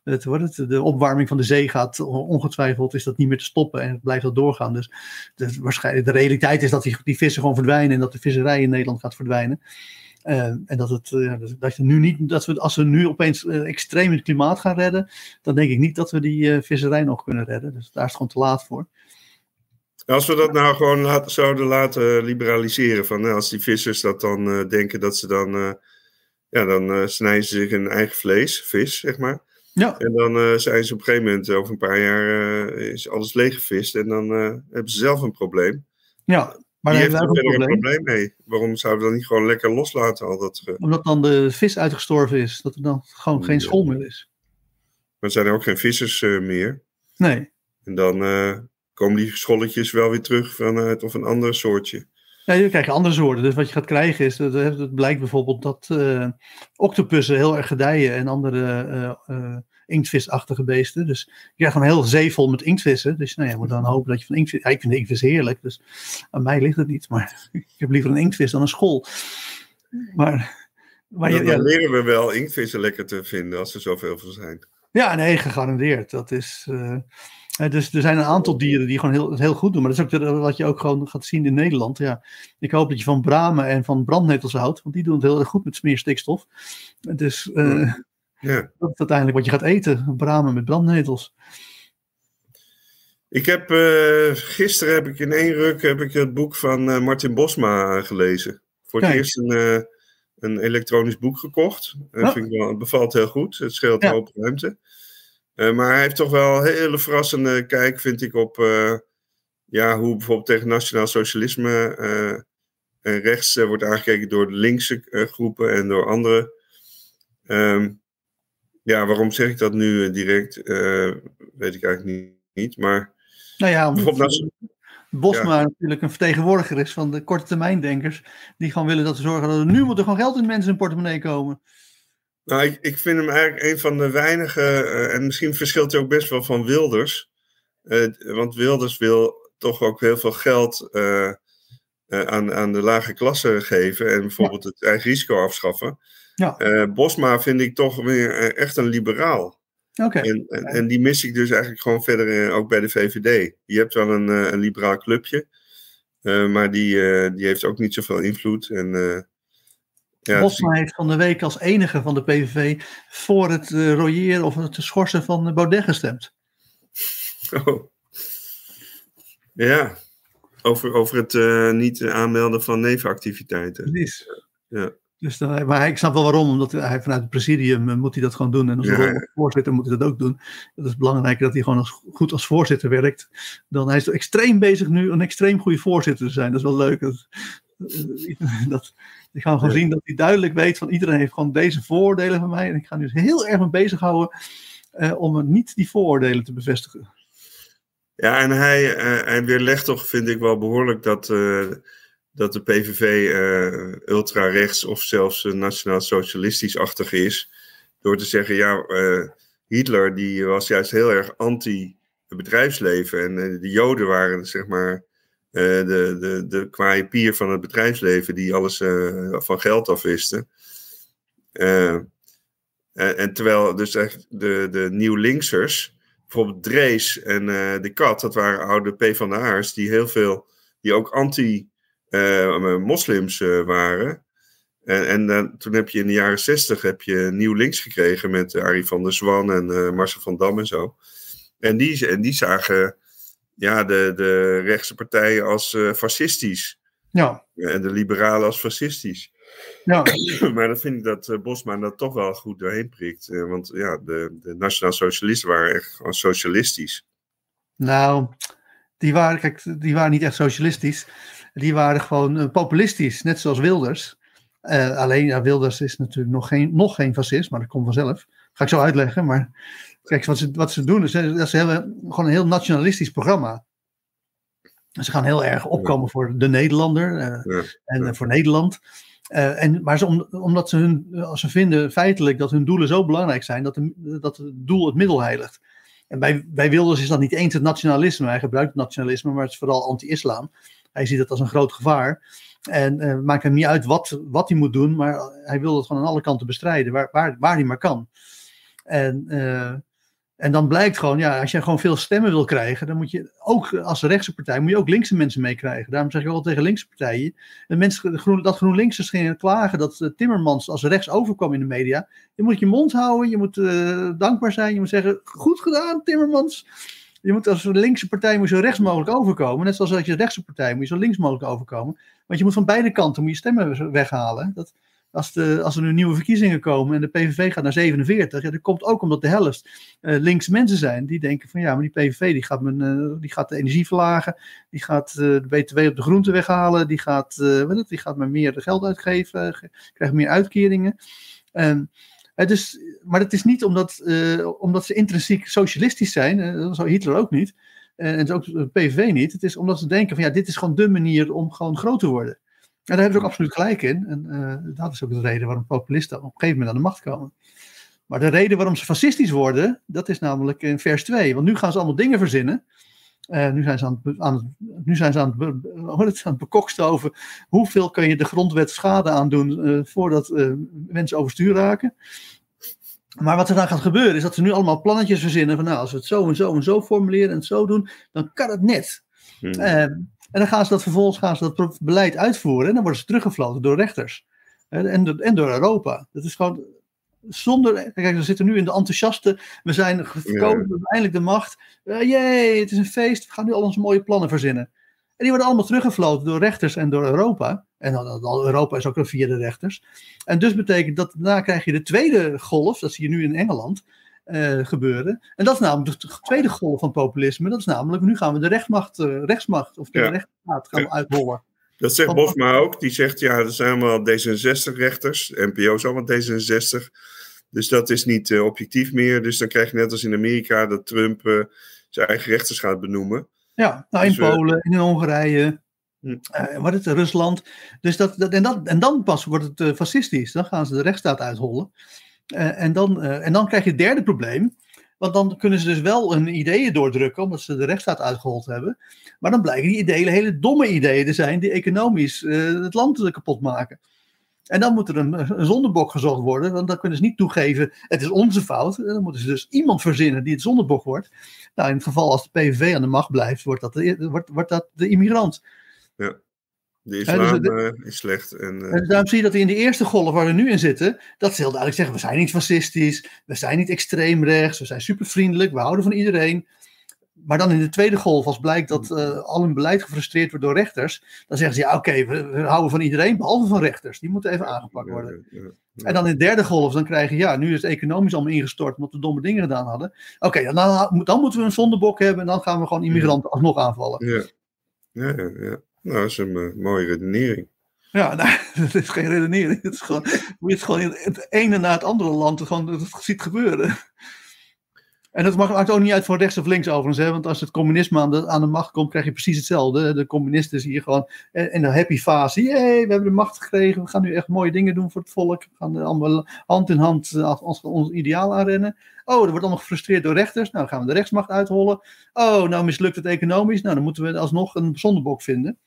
het, wordt het, de opwarming van de zee gaat ongetwijfeld is dat niet meer te stoppen. En het blijft dat doorgaan. Dus de, waarschijnlijk, de realiteit is dat die, die vissen gewoon verdwijnen. En dat de visserij in Nederland gaat verdwijnen. Uh, en dat, het, uh, dat, je nu niet, dat we, als we nu opeens extreem het klimaat gaan redden, dan denk ik niet dat we die visserij nog kunnen redden. Dus daar is het gewoon te laat voor. Als we dat nou gewoon laten, zouden laten liberaliseren, van nou, als die vissers dat dan uh, denken dat ze dan, uh, ja, dan uh, snijden ze zich in eigen vlees, vis, zeg maar. Ja. En dan zijn ze op een gegeven moment, over een paar jaar, is alles leeggevist en dan hebben ze zelf een probleem. Ja, maar Die heeft er een probleem. een probleem mee. Waarom zouden we dan niet gewoon lekker loslaten? Al dat, Omdat dan de vis uitgestorven is, dat er dan gewoon geen school meer is. Maar er zijn er ook geen vissers meer. Nee. En dan komen die scholletjes wel weer terug vanuit of een ander soortje. Ja, je krijgt andere soorten. Dus wat je gaat krijgen is, dat, het blijkt bijvoorbeeld dat uh, octopussen heel erg gedijen en andere uh, uh, inktvisachtige beesten. Dus je krijgt een heel zee vol met inktvissen. Dus nou ja, je moet dan hopen dat je van inktvis... Ja, ik vind de inktvis heerlijk, dus aan mij ligt het niet. Maar ik heb liever een inktvis dan een school. Maar... Maar dan, ja, dan leren we wel inktvissen lekker te vinden als er zoveel van zijn. Ja, nee, gegarandeerd. Dat is... dus er zijn een aantal dieren die gewoon heel, heel goed doen. Maar dat is ook wat je ook gewoon gaat zien in Nederland. Ja, ik hoop dat je van bramen en van brandnetels houdt. Want die doen het heel erg goed met smeerstikstof. Dus uh, ja. dat is uiteindelijk wat je gaat eten. Bramen met brandnetels. Ik heb uh, gisteren heb ik in één ruk heb ik het boek van uh, Martin Bosma gelezen. Voor het Kijk. eerst een, een elektronisch boek gekocht. Oh. Vind ik wel, het bevalt heel goed. Het scheelt ja. ruimte. Uh, maar hij heeft toch wel een hele verrassende kijk, vind ik, op uh, ja, hoe bijvoorbeeld tegen nationaal socialisme en rechts wordt aangekeken door de linkse groepen en door andere. Um, ja, waarom zeg ik dat nu direct? weet ik eigenlijk niet. niet maar nou ja, bijvoorbeeld. Bosma ja. natuurlijk een vertegenwoordiger is van de korte termijndenkers. Die gewoon willen dat we zorgen dat er nu moet er gewoon geld in mensen in portemonnee komen. Nou, ik, ik vind hem eigenlijk een van de weinige, uh, en misschien verschilt hij ook best wel van Wilders. Uh, want Wilders wil toch ook heel veel geld uh, aan, aan de lage klasse geven en bijvoorbeeld ja. het eigen risico afschaffen. Ja. Bosma vind ik toch weer echt een liberaal. Okay. En, en, en, die mis ik dus eigenlijk gewoon verder ook bij de VVD. Je hebt wel een, een liberaal clubje, maar die, die heeft ook niet zoveel invloed. En ja, Bosma heeft van de week als enige van de PVV voor het uh, royeren of het schorsen van Baudet gestemd. Oh. Ja, over, over het uh, niet aanmelden van nevenactiviteiten. Precies. Ja. Dus dan, maar ik snap wel waarom, omdat hij vanuit het presidium moet hij dat gewoon doen. En als ja. voorzitter moet hij dat ook doen. Het is belangrijk dat hij gewoon als, goed als voorzitter werkt. Dan hij is extreem bezig nu een extreem goede voorzitter te zijn. Dat is wel leuk. Dat, dat, ik ga gewoon zien dat hij duidelijk weet van iedereen heeft gewoon deze vooroordelen van mij. En ik ga nu dus heel erg mee bezighouden uh, om niet die vooroordelen te bevestigen. Ja, en hij, uh, hij weerlegt toch, vind ik wel behoorlijk, dat, uh, dat de PVV ultra-rechts of zelfs nationaal-socialistisch-achtig is. Door te zeggen, ja, Hitler die was juist heel erg anti bedrijfsleven. En de Joden waren, zeg maar, de, de, de kwaaie pier van het bedrijfsleven die alles van geld afwisten. En, en, terwijl dus echt de, de nieuw-linksers bijvoorbeeld Drees en uh, de Kat, dat waren oude PvdA'ers die heel veel, die ook anti-moslims uh, uh, waren. En, en toen heb je in de jaren zestig heb je nieuw links gekregen met Arie van der Zwan en Marcel van Dam en zo. En die, en die zagen ja, de, de rechtse partijen als fascistisch. Ja. En de liberalen als fascistisch. Ja. maar dan vind ik dat uh, Bosma dat toch wel goed doorheen prikt. Uh, want ja, de, de Nationaal Socialisten waren echt socialistisch. Nou, die waren, kijk, die waren niet echt socialistisch. Die waren gewoon populistisch, net zoals Wilders. alleen, ja, Wilders is natuurlijk nog geen, nog geen fascist, maar dat komt vanzelf. Ga ik zo uitleggen. Maar kijk, wat ze, wat ze doen is, dat ze hebben gewoon een heel nationalistisch programma. Ze gaan heel erg opkomen voor de Nederlander ja, en ja. voor Nederland. Uh, en, maar ze, om, omdat ze, hun, als ze vinden feitelijk dat hun doelen zo belangrijk zijn, dat, de, dat het doel het middel heiligt. En bij, bij Wilders is dat niet eens het nationalisme. Hij gebruikt het nationalisme, maar het is vooral anti-islam. Hij ziet het als een groot gevaar. En uh, maakt hem niet uit wat, wat hij moet doen, maar hij wil het gewoon aan alle kanten bestrijden, waar, waar, waar hij maar kan. En uh, en dan blijkt gewoon, ja, als je gewoon veel stemmen wil krijgen, dan moet je ook als rechtse partij, moet je ook linkse mensen meekrijgen. Daarom zeg ik wel tegen linkse partijen, de mensen, groen, dat GroenLinksers gingen klagen dat uh, Timmermans als rechts overkwam in de media. Je moet je mond houden, je moet uh, dankbaar zijn, je moet zeggen, goed gedaan Timmermans. Je moet als linkse partij moet zo rechts mogelijk overkomen. Net zoals als je rechtse partij moet je zo links mogelijk overkomen. Want je moet van beide kanten moet je stemmen weghalen. Dat, als, als er nu nieuwe verkiezingen komen en de PVV gaat naar 47, ja, dat komt ook omdat de helft uh, links mensen zijn die denken van ja, maar die PVV die gaat, uh, die gaat de energie verlagen, die gaat uh, de BTW op de groente weghalen, die gaat, het, die gaat me meer geld uitgeven, krijgt meer uitkeringen. Um, dus, maar het is niet omdat, omdat ze intrinsiek socialistisch zijn, dat zou Hitler ook niet, en ook de PVV niet. Het is omdat ze denken van ja, dit is gewoon de manier om gewoon groot te worden. En daar hebben ze ook absoluut gelijk in. En uh, dat is ook de reden waarom populisten op een gegeven moment aan de macht komen. Maar de reden waarom ze fascistisch worden, dat is namelijk in vers 2. Want nu gaan ze allemaal dingen verzinnen. Uh, nu, zijn ze aan het, aan het, nu zijn ze aan het, aan het bekoksten over hoeveel kun je de grondwet schade aandoen uh, voordat mensen overstuur raken. Maar wat er dan gaat gebeuren is dat ze nu allemaal plannetjes verzinnen van nou als we het zo en zo en zo formuleren en het zo doen, dan kan het net. Hmm. En dan gaan ze dat vervolgens gaan ze dat beleid uitvoeren en dan worden ze teruggefloten door rechters. En, door, en door Europa. Dat is gewoon zonder. Kijk, we zitten nu in de enthousiaste. We zijn gekomen, ja. eindelijk de macht. Uh, jee, het is een feest. We gaan nu al onze mooie plannen verzinnen. En die worden allemaal teruggefloten door rechters en door Europa. En dan, Europa is ook via de rechters. En dus betekent dat daarna krijg je de tweede golf. Dat zie je nu in Engeland. Uh, gebeuren. En dat is namelijk de tweede golf van populisme. Dat is namelijk, nu gaan we de rechtsmacht, uh, rechtsmacht of de ja. rechtsstaat gaan uithollen. Dat zegt Bosma ook. Die zegt, ja, er zijn allemaal D66-rechters. NPO is allemaal D66. Dus dat is niet uh, objectief meer. Dus dan krijg je net als in Amerika dat Trump zijn eigen rechters gaat benoemen. Ja, nou in dus, Polen, in Hongarije, hm. wat is het, Rusland. Dus dat, dat, en, dat, en dan pas wordt het fascistisch. Dan gaan ze de rechtsstaat uithollen. Uh, en, dan, uh, en dan krijg je het derde probleem. Want dan kunnen ze dus wel hun ideeën doordrukken, omdat ze de rechtsstaat uitgehold hebben. Maar dan blijken die ideeën hele domme ideeën te zijn, die economisch uh, het land kapot maken. En dan moet er een, een zondebok gezocht worden, want dan kunnen ze niet toegeven, het is onze fout. Dan moeten ze dus iemand verzinnen die het zondebok wordt. Nou, in het geval als de PVV aan de macht blijft, wordt dat de, wordt, wordt dat de immigrant. Ja. De islam dus uh, is slecht. En, uh... en, daarom zie je dat in de eerste golf waar we nu in zitten, dat ze heel duidelijk zeggen: we zijn niet fascistisch, we zijn niet extreem rechts, we zijn super vriendelijk, we houden van iedereen. Maar dan in de tweede golf, als blijkt dat uh, al hun beleid gefrustreerd wordt door rechters, dan zeggen ze: ja, oké, okay, we, we, houden van iedereen, behalve van rechters. Die moeten even aangepakt worden. Ja, ja, ja. En dan in de derde golf, dan krijg je: ja, nu is het economisch allemaal ingestort omdat we domme dingen gedaan hadden. Oké, okay, dan, dan, moeten we een zondebok hebben en dan gaan we gewoon immigranten alsnog aanvallen. Ja, ja, ja. Nou, dat is een uh, mooie redenering. Ja, dat is geen redenering. Het is gewoon, je het gewoon het ene na het andere land gewoon ziet gebeuren. En dat maakt ook niet uit voor rechts of links overigens. Hè? Want als het communisme aan de, aan de macht komt, krijg je precies hetzelfde. De communisten zie je gewoon in de happy fase. Jee, we hebben de macht gekregen. We gaan nu echt mooie dingen doen voor het volk. We gaan allemaal hand in hand als ons ideaal aanrennen. Oh, er wordt allemaal gefrustreerd door rechters. Nou, gaan we de rechtsmacht uithollen. Oh, nou mislukt het economisch. Nou, dan moeten we alsnog een zondebok vinden.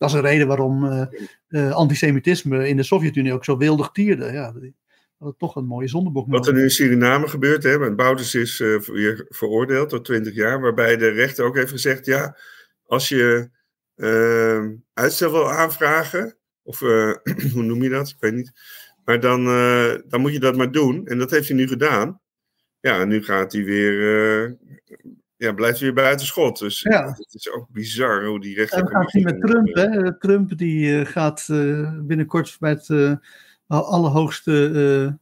Dat is een reden waarom uh, uh, antisemitisme in de Sovjet-Unie ook zo wildig tierde. Ja, dat het toch een mooie zondebok Wat er nu in Suriname gebeurt, hè, want Bouters is uh, weer veroordeeld tot 20 jaar, waarbij de rechter ook heeft gezegd, ja, als je uh, uitstel wil aanvragen, of hoe noem je dat, ik weet niet, maar dan, uh, dan moet je dat maar doen. En dat heeft hij nu gedaan. Ja, en nu gaat hij weer, ja, blijft weer buiten schot. Dus ja. het is ook bizar hoe die rechter... En dan gaat hij met Trump, hè. Trump die gaat binnenkort bij het allerhoogste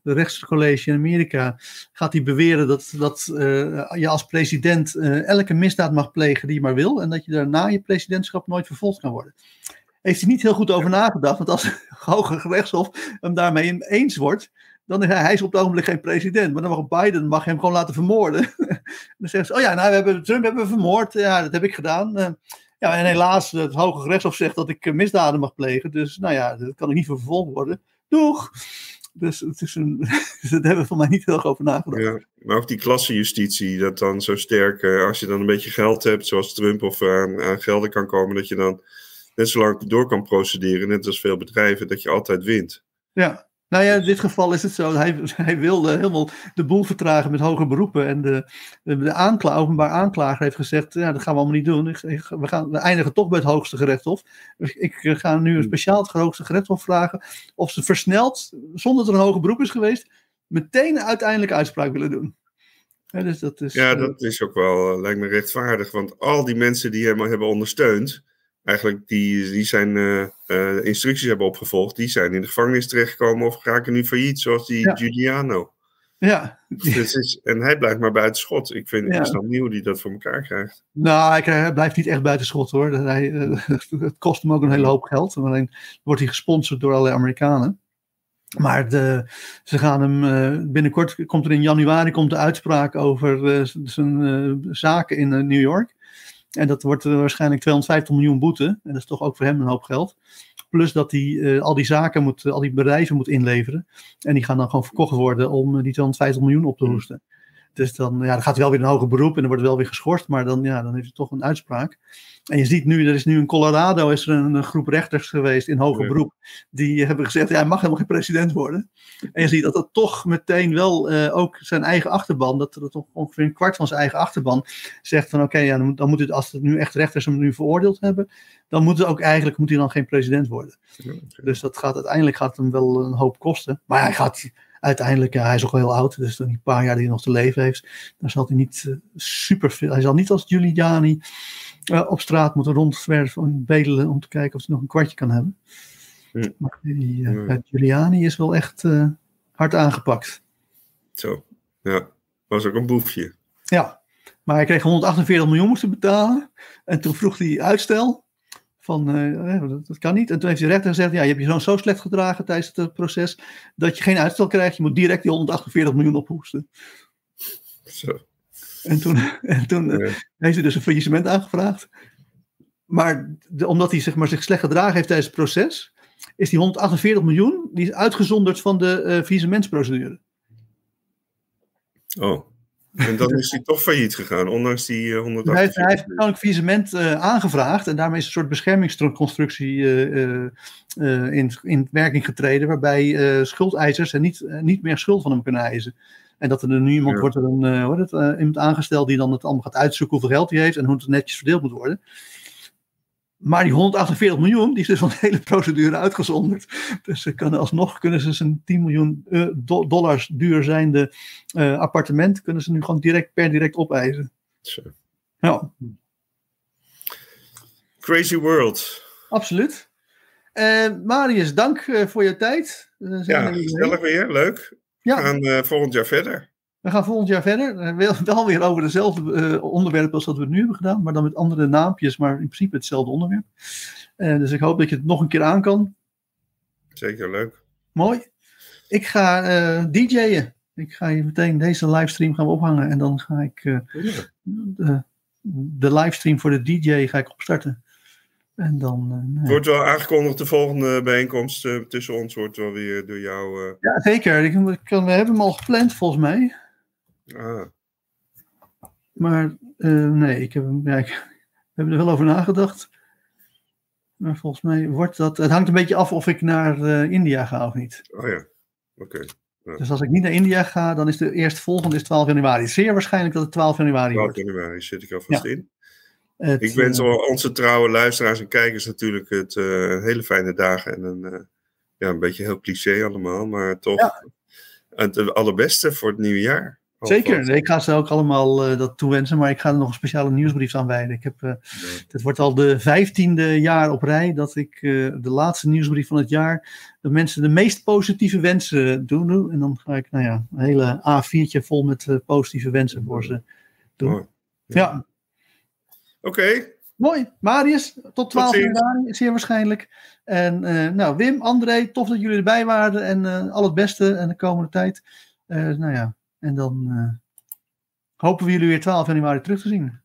uh, rechtscollege in Amerika, gaat hij beweren dat, dat uh, je als president uh, elke misdaad mag plegen die je maar wil en dat je daarna je presidentschap nooit vervolgd kan worden. Heeft hij niet heel goed over nagedacht, want als het Hoge Gerechtshof hem daarmee eens wordt, dan is hij, hij is op het ogenblik geen president, maar dan mag Biden mag hem gewoon laten vermoorden. dan zeggen ze, oh ja, nou, we hebben, Trump hebben we vermoord, ja, dat heb ik gedaan. ja, en helaas, het Hoge Gerechtshof zegt dat ik misdaden mag plegen, dus nou ja, dat kan ik niet voor vervolgd worden doeg. Dus het is een, daar hebben we van mij niet heel erg over nagedacht. Ja, maar ook die klassenjustitie, dat dan zo sterk, als je dan een beetje geld hebt, zoals Trump, of aan, aan gelden kan komen, dat je dan net zo lang door kan procederen, net als veel bedrijven, dat je altijd wint. Ja, nou ja, in dit geval is het zo. Hij, hij wilde helemaal de boel vertragen met hoge beroepen. En de, de, aankla, openbaar aanklager heeft gezegd: ja, dat gaan we allemaal niet doen. Ik, ik, we, gaan, we eindigen toch bij het hoogste gerechtshof. Ik ga nu een speciaal het hoogste gerechtshof vragen. of ze versneld, zonder dat er een hoger beroep is geweest. meteen een uiteindelijke uitspraak willen doen. Ja, dus dat is, ja, dat is ook wel, lijkt me rechtvaardig. Want al die mensen die hem hebben ondersteund eigenlijk die, die zijn uh, uh, instructies hebben opgevolgd, die zijn in de gevangenis terechtgekomen of raken nu failliet, zoals die Ja. Giuliano. Ja, Dus is, en hij blijft maar buiten schot. Ik, vind, Ja. ik snap niet hoe hij dat voor elkaar krijgt. nou, hij, blijft niet echt buiten schot hoor. Hij, eh, het kost hem ook een hele hoop geld. Alleen wordt hij gesponsord door allerlei Amerikanen. Maar de, ze gaan hem eh, binnenkort, komt er in januari komt de uitspraak over eh, zijn eh, zaken in eh, New York. En dat wordt eh, waarschijnlijk 250 miljoen boete. En dat is toch ook voor hem een hoop geld. Plus dat hij eh, al die zaken moet, al die bedrijven moet inleveren. En die gaan dan gewoon verkocht worden om eh, die 250 miljoen op te hoesten. Dus dan, ja, dan gaat hij wel weer een hoger beroep en dan wordt het wel weer geschorst. Maar dan, ja, dan heeft hij toch een uitspraak. En je ziet nu, er is nu in Colorado is er een, een groep rechters geweest in hoger Ja. beroep. Die hebben gezegd, ja, hij mag helemaal geen president worden. En je ziet dat dat toch meteen wel eh, ook zijn eigen achterban, dat er toch ongeveer een kwart van zijn eigen achterban zegt van oké, ja, dan, dan moet het, als het nu echt rechters hem nu veroordeeld hebben, dan moet het ook eigenlijk moet hij dan geen president worden. Ja. Dus dat gaat uiteindelijk gaat hem wel een hoop kosten. Maar hij gaat uiteindelijk, ja, hij is ook wel heel oud, dus dan die paar jaar die hij nog te leven heeft, dan zal hij niet eh, super veel. Hij zal niet als Giuliani eh, op straat moeten rondzwerven en bedelen om te kijken of hij nog een kwartje kan hebben. Hm. Maar die, eh, ja, Giuliani is wel echt hard aangepakt. Zo. Ja, was ook een boefje. Ja, maar hij kreeg 148 miljoen moeten betalen. En toen vroeg hij uitstel. Van, eh, dat, kan niet. En toen heeft de rechter gezegd, ja, je hebt je zo slecht gedragen tijdens het eh, proces, dat je geen uitstel krijgt. Je moet direct die 148 miljoen ophoesten. Zo. En toen, en toen eh, Ja. heeft hij dus een faillissement aangevraagd. Maar de- omdat hij zeg maar, zich slecht gedragen heeft tijdens het proces, is die 148 miljoen die is uitgezonderd van de faillissementsprocedure. Oh. En dan is hij toch failliet gegaan, ondanks die eh, Hij heeft, hij heeft 148 persoonlijk faillissement eh, aangevraagd en daarmee is een soort beschermingsconstructie eh, in, in werking getreden, waarbij schuldeisers er niet, niet meer schuld van hem kunnen eisen. En dat er nu iemand Ja. wordt er een, heet het, iemand aangesteld die dan het allemaal gaat uitzoeken hoeveel geld hij heeft en hoe het netjes verdeeld moet worden. Maar die 148 miljoen, die is dus van de hele procedure uitgezonderd. Dus ze kunnen alsnog kunnen ze zijn 10 miljoen do- dollars duur zijnde eh, appartement, kunnen ze nu gewoon direct per direct opeisen. Zo. Ja. Crazy World. Absoluut. Eh, Marius, dank voor je tijd. We zijn Ja, weer gezellig weer, leuk. We Ja, gaan eh, volgend jaar verder. We gaan volgend jaar verder. Eh, wel, weer over dezelfde eh, onderwerpen als dat we het nu hebben gedaan, maar dan met andere naampjes, maar in principe hetzelfde onderwerp. Eh, dus ik hoop dat je het nog een keer aan kan. zeker leuk. Mooi. Ik ga DJ'en. Ik ga hier meteen deze livestream gaan we ophangen. En dan ga ik Ja. de, de livestream voor de DJ ga ik opstarten. En dan. nou Het wordt wel aangekondigd, de volgende bijeenkomst tussen ons wordt wel weer door jou. eh, Ja, zeker. Ik, we hebben hem al gepland volgens mij. Ah, Maar eh, nee, ik heb, ja, ik, we hebben er wel over nagedacht. Maar volgens mij wordt dat. Het hangt een beetje af of ik naar eh, India ga of niet. oh ja, oké. Dus als ik niet naar India ga, dan is de eerstvolgende is 12 januari. Zeer waarschijnlijk dat het 12 januari 12 wordt. januari zit ik alvast in. Het, Ik wens eh, al onze trouwe luisteraars en kijkers natuurlijk het eh, hele fijne dagen en een, ja, een beetje heel cliché allemaal, maar toch Ja. het allerbeste voor het nieuwe jaar. Zeker, ik ga ze ook allemaal eh, dat toewensen, maar ik ga er nog een speciale nieuwsbrief aan wijden. Ik heb, eh, het wordt al de vijftiende jaar op rij dat ik eh, de laatste nieuwsbrief van het jaar de mensen de meest positieve wensen doen. En dan ga ik, nou ja, een hele A4'tje vol met positieve wensen voor ze doen. Mooi. Ja, Oké, mooi. Marius, tot 12 ziens. januari, zeer waarschijnlijk. En nou, Wim, André, tof dat jullie erbij waren en al het beste en de komende tijd. Nou ja, en dan eh, hopen we jullie weer 12 januari terug te zien.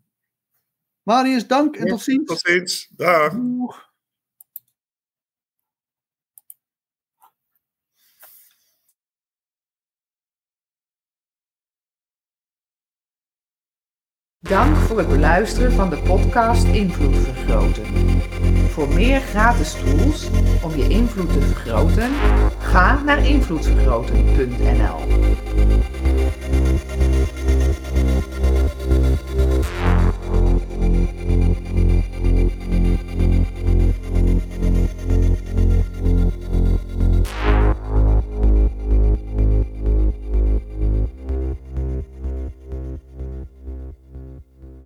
Marius, dank en Ja, tot ziens. tot ziens. Dag. Doeg. Dank voor het beluisteren van de podcast Invloed Vergroten. Voor meer gratis tools om je invloed te vergroten, ga naar invloedvergroten.nl.